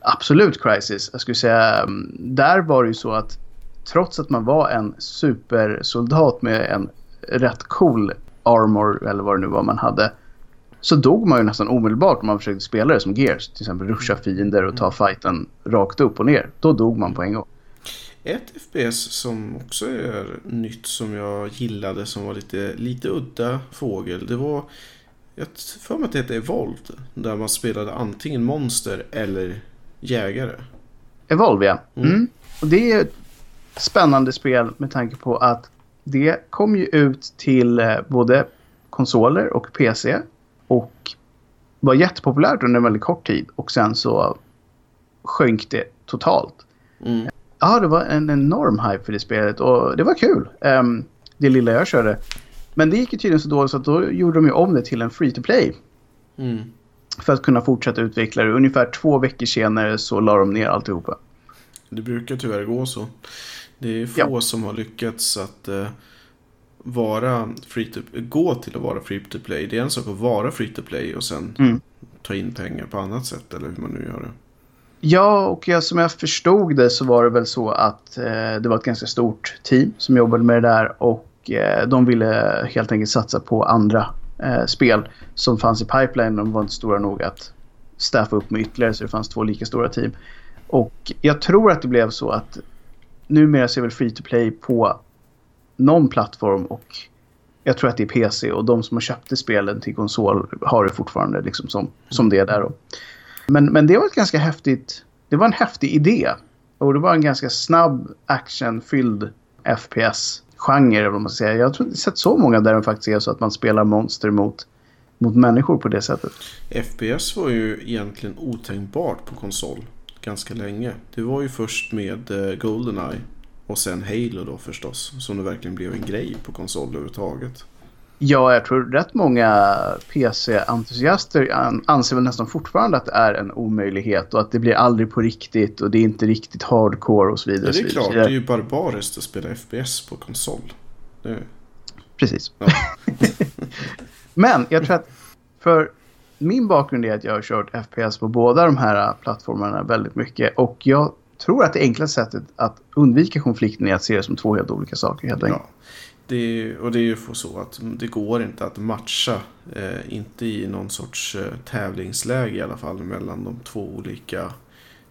Absolut Crisis. Jag skulle säga, mm, där var det ju så att trots att man var en supersoldat med en rätt cool armor eller vad det nu var man hade så dog man ju nästan omedelbart om man försökte spela det som Gears. Till exempel ruscha fiender och ta fighten rakt upp och ner. Då dog man på en gång. Ett FPS som också är nytt som jag gillade som var lite, lite udda fågel. Det var, jag för mig att det hette Evolved. Där man spelade antingen monster eller jägare. Evolve ja. Mm. Mm. Och det spännande spel med tanke på att det kom ju ut till eh, både konsoler och PC och var jättepopulärt under en väldigt kort tid. Och sen så sjönk det totalt. Mm. Ja, det var en enorm hype för det spelet och det var kul. Um, det lilla jag körde. Men det gick ju tydligen så dåligt så att då gjorde de ju om det till en free to play. Mm. För att kunna fortsätta utveckla det. Ungefär två veckor senare så la de ner alltihopa. Det brukar tyvärr gå så. Det är få ja. som har lyckats att uh, vara free to, gå till att vara free to play. Det är en sak att vara free to play och sen mm. ta in pengar på annat sätt eller hur man nu gör det. Ja, och jag, som jag förstod det så var det väl så att eh, det var ett ganska stort team som jobbade med det där och eh, de ville helt enkelt satsa på andra eh, spel som fanns i pipeline. De var inte stora nog att staffa upp med ytterligare så det fanns två lika stora team. Och jag tror att det blev så att numera så är väl free to play på någon plattform och jag tror att det är PC och de som har köpt spelen till konsol har det fortfarande liksom som, som det är där. Då. Men, men det var ett ganska häftigt, det var en häftig idé. Och det var en ganska snabb actionfylld FPS-genre. Jag har inte sett så många där det faktiskt är så att man spelar monster mot, mot människor på det sättet. FPS var ju egentligen otänkbart på konsol ganska länge. Det var ju först med eh, Goldeneye och sen Halo då förstås. Som det verkligen blev en grej på konsol överhuvudtaget. Ja, jag tror rätt många PC-entusiaster anser väl nästan fortfarande att det är en omöjlighet och att det blir aldrig på riktigt och det är inte riktigt hardcore och så vidare. Ja, det är klart. Det är ju barbariskt att spela FPS på konsol. Det... Precis. Ja. *laughs* Men jag tror att för min bakgrund är att jag har kört FPS på båda de här plattformarna väldigt mycket och jag tror att det enklaste sättet att undvika konflikten är att se det som två helt olika saker helt enkelt. Ja. Det, och det är ju så att det går inte att matcha, eh, inte i någon sorts eh, tävlingsläge i alla fall, mellan de två olika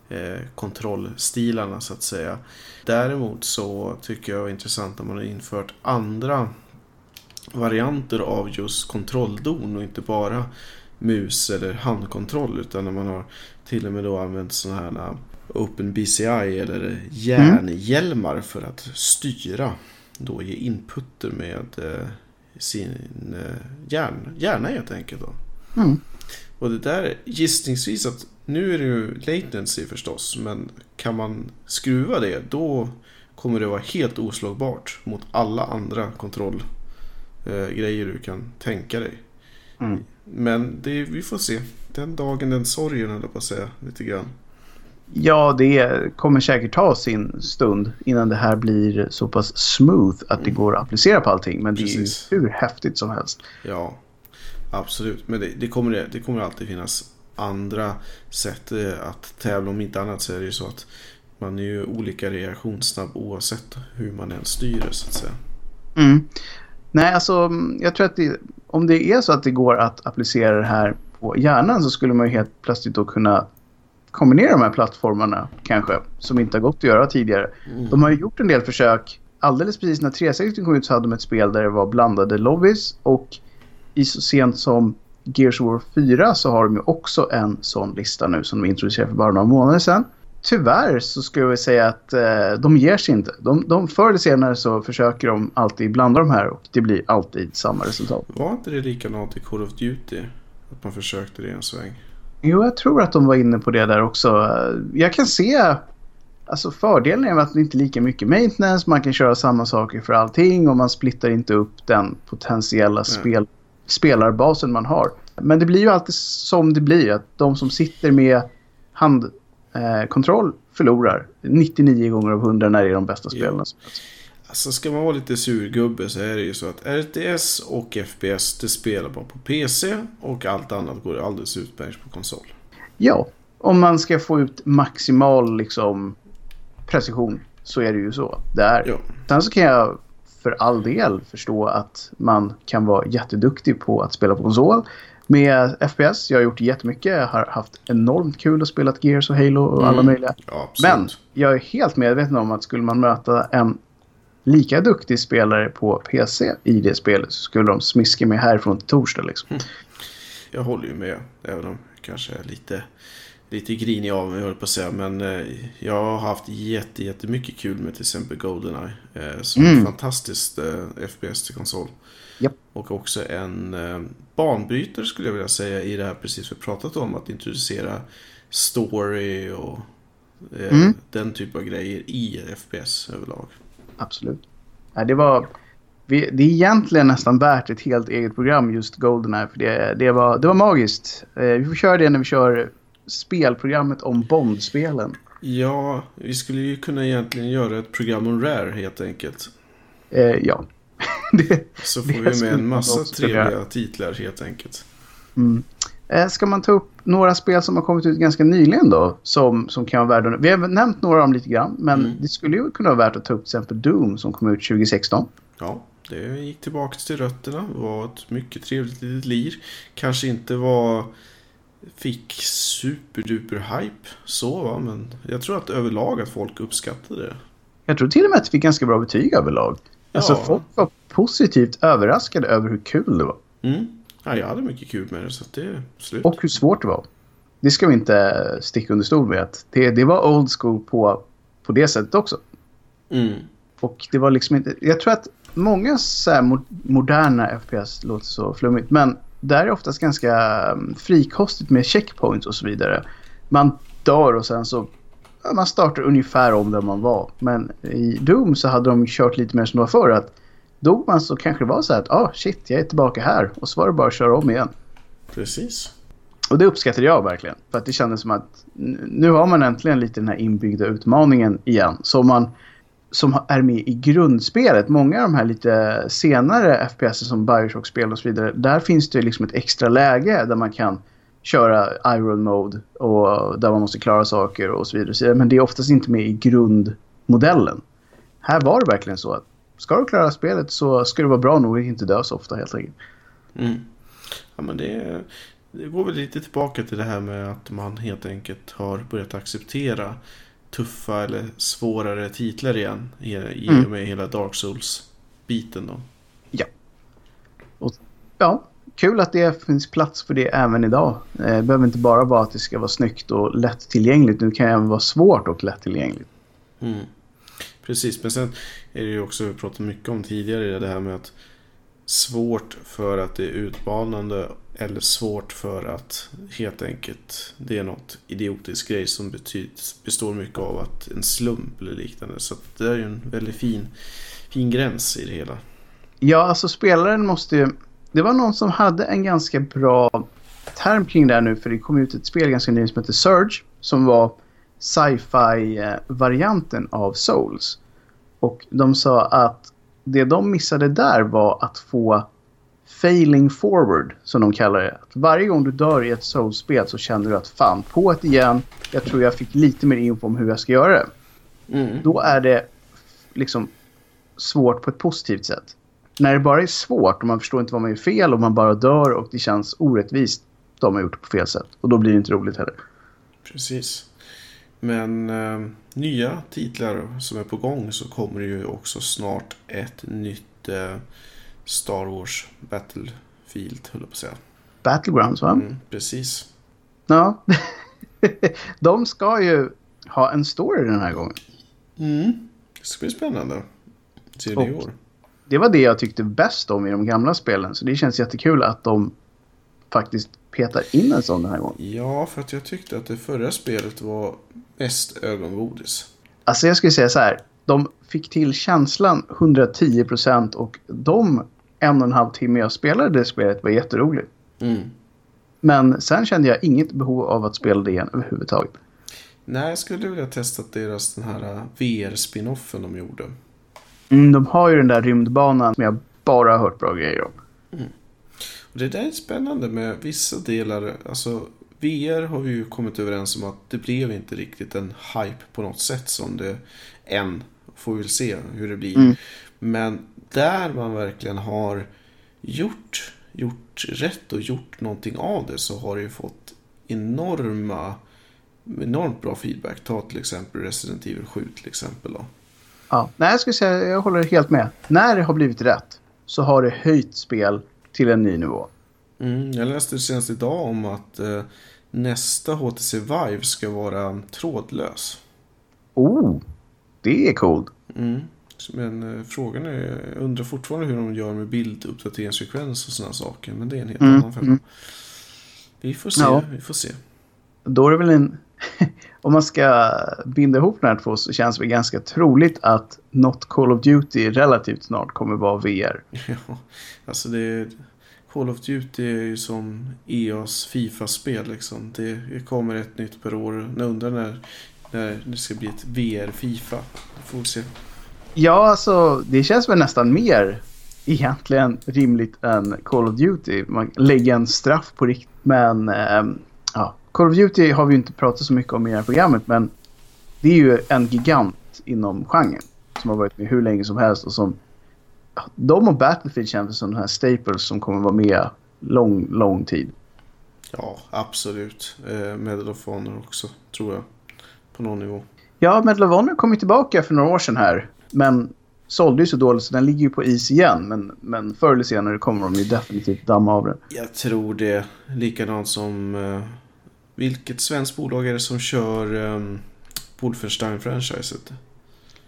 eh, kontrollstilarna så att säga. Däremot så tycker jag det är intressant att man har infört andra varianter av just kontrolldon och inte bara mus eller handkontroll utan när man har till och med då använt sådana här Open BCI eller järnhjälmar för att styra. Då ge inputter med eh, sin hjärn, hjärna helt enkelt. Då. Mm. Och det där gissningsvis att nu är det ju latency förstås men kan man skruva det då kommer det vara helt oslagbart mot alla andra kontrollgrejer du kan tänka dig. Mm. Men det, vi får se. Den dagen, den sorgen höll jag på att säga lite grann. Ja, det kommer säkert ta sin stund innan det här blir så pass smooth att det går att applicera på allting. Men det är Precis. ju hur häftigt som helst. Ja, absolut. Men det, det, kommer, det, det kommer alltid finnas andra sätt eh, att tävla. Om inte annat så är det ju så att man är ju olika reaktionssnabb oavsett hur man än styr det så att säga. Mm. Nej, alltså jag tror att det, om det är så att det går att applicera det här på hjärnan så skulle man ju helt plötsligt då kunna kombinera de här plattformarna kanske som inte har gått att göra tidigare. Mm. De har ju gjort en del försök. Alldeles precis när 360 kom ut så hade de ett spel där det var blandade lobbys och i så sent som Gears of War 4 så har de ju också en sån lista nu som de introducerade för bara några månader sedan. Tyvärr så skulle jag säga att eh, de ger sig inte. De, de förr eller senare så försöker de alltid blanda de här och det blir alltid samma resultat. Var inte det likadant i Call of Duty? Att man försökte det en sväng? Jo, jag tror att de var inne på det där också. Jag kan se Alltså fördelen är att det inte är lika mycket maintenance. Man kan köra samma saker för allting och man splittar inte upp den potentiella spel, spelarbasen man har. Men det blir ju alltid som det blir. Att de som sitter med handkontroll förlorar 99 gånger av 100 när det är de bästa spelarna. Alltså ska man vara lite surgubbe så är det ju så att RTS och FPS det spelar man på PC och allt annat går alldeles utmärkt på konsol. Ja, om man ska få ut maximal liksom, precision så är det ju så. Där. Ja. Sen så kan jag för all del förstå att man kan vara jätteduktig på att spela på konsol. Med FPS, jag har gjort jättemycket. Jag har haft enormt kul att spela Gears och Halo och alla Mm. möjliga. Ja. Men jag är helt medveten om att skulle man möta en lika duktig spelare på PC i det spelet så skulle de smiska mig härifrån till torsdag. Liksom. Jag håller ju med. Även om jag kanske är lite, lite grinig av mig, höll på att säga. Men eh, jag har haft jätte, jättemycket kul med till exempel Goldeneye. Eh, som Mm. ett fantastiskt eh, FPS till konsol. Japp. Och också en eh, banbrytare skulle jag vilja säga i det här precis vi pratat om. Att introducera story och eh, Mm. den typ av grejer i FPS överlag. Absolut. Ja, det var... Det är egentligen nästan värt ett helt eget program just Goldeneye. För det, det, var, det var magiskt. Eh, Vi får köra det när vi kör spelprogrammet om Bond-spelen. Ja, vi skulle ju kunna egentligen göra ett program om Rare helt enkelt. Eh, ja. *laughs* det, Så får Det vi med en massa trevliga titlar helt enkelt. mm. eh, ska man ta upp några spel som har kommit ut ganska nyligen då? Som, som kan vara värda... Vi har nämnt några av dem lite grann. Men Mm. det skulle ju kunna vara värt att ta upp till exempel Doom som kom ut 2016. Ja, det gick tillbaka till rötterna. var ett mycket trevligt litet lir. Kanske inte var... Fick superduper hype så va, men jag tror att överlag att folk uppskattade det. Jag tror till och med att det fick ganska bra betyg överlag. Alltså Ja. folk var positivt överraskade över hur kul det var. Mm. Ja, jag hade mycket kul med det så det är slut. Och hur svårt det var. Det ska vi inte sticka under stol med. Det, det var old school på, på det sättet också. Mm. Och det var liksom inte... Jag tror att många så moderna FPS låter så flummigt. Men där är oftast ganska um, frikostigt med checkpoints och så vidare. Man dör och sen så... Man startar ungefär om där man var. Men i Doom så hade de kört lite mer som det var förr. Att dog man så kanske det var så här att ah shit, jag är tillbaka här. Och så var det bara att köra om igen. Precis. Och det uppskattade jag verkligen. För att det kändes som att nu har man äntligen lite den här inbyggda utmaningen igen. Som, man, som är med i grundspelet. Många av de här lite senare FPS som Bioshock-spel och så vidare. Där finns det liksom ett extra läge där man kan köra Iron Mode. Och där man måste klara saker och så vidare. Men det är oftast inte med i grundmodellen. Här var det verkligen så att ska du klara spelet så ska du vara bra nog att inte dö så ofta helt enkelt. Mm. Ja, men det, det går väl lite tillbaka till det här med att man helt enkelt har börjat acceptera tuffa eller svårare titlar igen i, i Mm. och med hela Dark Souls-biten då. Ja. Och, ja, kul att det finns plats för det även idag. Eh, Det behöver inte bara vara att det ska vara snyggt och lättillgängligt. Nu kan det även vara svårt och lättillgängligt. Mm. Precis, men sen är det ju också, vi pratade mycket om tidigare, det här med att svårt för att det är utmanande eller svårt för att helt enkelt det är något idiotisk grej som betyder, består mycket av att en slump eller liknande. Så det är ju en väldigt fin, fin gräns i det hela. Ja, alltså spelaren måste ju... Det var någon som hade en ganska bra term kring det här nu. För det kom ut ett spel ganska nyligen som heter Surge. Som var sci-fi-varianten av Souls. Och de sa att det de missade där var att få failing forward, som de kallar det. Att varje gång du dör i ett Souls-spel så känner du att fan, på ett igen. Jag tror jag fick lite mer info om hur jag ska göra det. Mm. Då är det liksom svårt på ett positivt sätt. När det bara är svårt och man förstår inte vad man gör fel och man bara dör och det känns orättvist. Då har gjort det på fel sätt. Och då blir det inte roligt heller. Precis. Men eh, nya titlar som är på gång så kommer det ju också snart ett nytt eh, Star Wars Battlefield, höll jag på att säga. Battlegrounds va? Mm, precis. Ja. *laughs* De ska ju ha en story den här gången. Mm. Det ska bli spännande. Se det i Och- år. Det var det jag tyckte bäst om i de gamla spelen. Så det känns jättekul att de faktiskt petar in en sån den här gången. Ja, för att jag tyckte att det förra spelet var mest ögongodis. Alltså jag skulle säga så här. De fick till känslan 110% och de en och en halv timme jag spelade det spelet var jätteroligt. Mm. Men sen kände jag inget behov av att spela det igen överhuvudtaget. Nej, jag skulle vilja testa deras den här eh, VR-spinoffen de gjorde. Mm, de har ju den där rymdbanan som jag bara har hört bra grejer om. Och det där är spännande med vissa delar. Alltså VR har ju kommit överens om att det blev inte riktigt en hype på något sätt som det än. Får vi väl se hur det blir. Mm. Men där man verkligen har gjort, gjort rätt och gjort någonting av det så har det ju fått enorma enormt bra feedback. Ta till exempel Resident Evil 7 till exempel. Då. Ja. Nej, jag skulle säga jag håller helt med. När det har blivit rätt så har det höjt spel till en ny nivå. Mm, jag läste senast idag om att eh, nästa HTC Vive ska vara trådlös. Oh, det är coolt. Mm. Men eh, frågan är, jag undrar fortfarande hur de gör med bilduppdateringsfrekvens och sådana saker. Men det är en helt Mm, annan femma. mm. Vi får se, Ja. vi får se. Då är det väl en... *laughs* Om man ska binda ihop de här två så känns det ganska troligt att Not Call of Duty relativt snart kommer vara VR. *laughs* Ja, alltså det är, Call of Duty är ju som EAs Fifa-spel liksom. Det, kommer ett nytt per år. Jag undrar när, när det ska bli ett VR-Fifa. Får vi se. Ja, alltså det känns väl nästan mer egentligen rimligt än Call of Duty. Man lägger en straff på riktigt. Men ja, Call of Duty har vi ju inte pratat så mycket om i det här programmet. Men det är ju en gigant inom genren. Som har varit med hur länge som helst. Och som, de och Battlefield känns som de här staples som kommer vara med lång, lång tid. Ja, absolut. Eh, Medal of Honor också, tror jag. På någon nivå. Ja, Medal of Honor kom ju tillbaka för några år sedan här. Men sålde ju så dåligt så den ligger ju på is igen. Men, men förr eller senare kommer de ju definitivt damma av den. Jag tror det. Likadant som... Vilket svenskt bolag är det som kör eh, Wolfenstein-franchiset?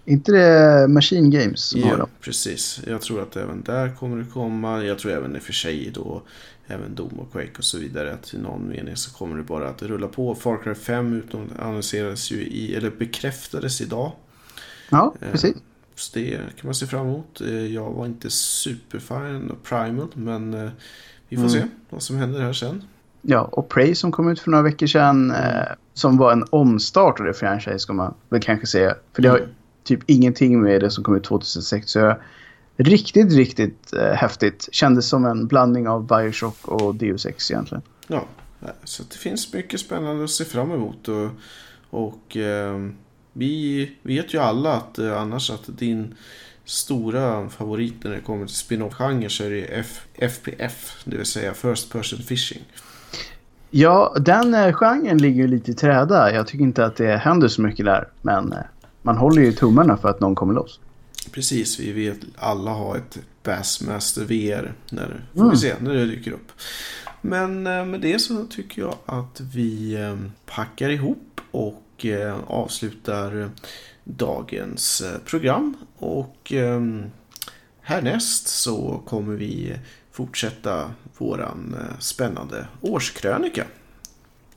inte det Machine Games har Ja, dem? precis. Jag tror att även där kommer det komma. Jag tror även i och för sig då även Doom och Quake och så vidare att i någon mening så kommer det bara att rulla på. Far Cry 5 utom annonserades ju i, eller bekräftades idag. Ja, Eh, precis. Så det kan man se fram emot. Eh, Jag var inte superfan av Primal men eh, vi får Mm. se vad som händer här sen. Ja, och Prey som kom ut för några veckor sedan. Eh, som var en omstart av det franchise ska man väl kanske säga. För det har Mm. typ ingenting med det som kom ut 2006. Så jag, riktigt, riktigt eh, häftigt. Kändes som en blandning av Bioshock och Deus Ex egentligen. Ja, så det finns mycket spännande att se fram emot. Och, och eh, vi vet ju alla att eh, annars att din stora favorit när det kommer till spin-off-genre så är det F- FPF, det vill säga First Person Fishing. Ja, den eh, genren ligger ju lite i träda. Jag tycker inte att det händer så mycket där. Men eh, man håller ju tummarna för att någon kommer loss. Precis, vi vill alla ha ett Bassmaster VR. När, får vi se när det dyker upp. Men eh, med det så tycker jag att vi packar ihop och avslutar dagens program. Och härnäst så kommer vi fortsätta våran spännande årskrönika.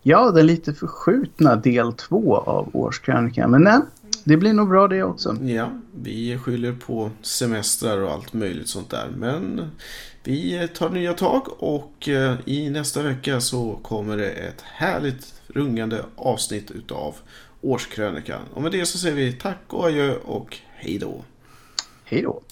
Ja, den lite förskjutna del två av årskrönikan. Men nej, det blir nog bra det också. Ja, vi skyller på semestrar och allt möjligt sånt där. Men vi tar nya tag och eh, i nästa vecka så kommer det ett härligt rungande avsnitt utav årskrönikan. Och med det så säger vi tack och adjö och hej då. Hej då.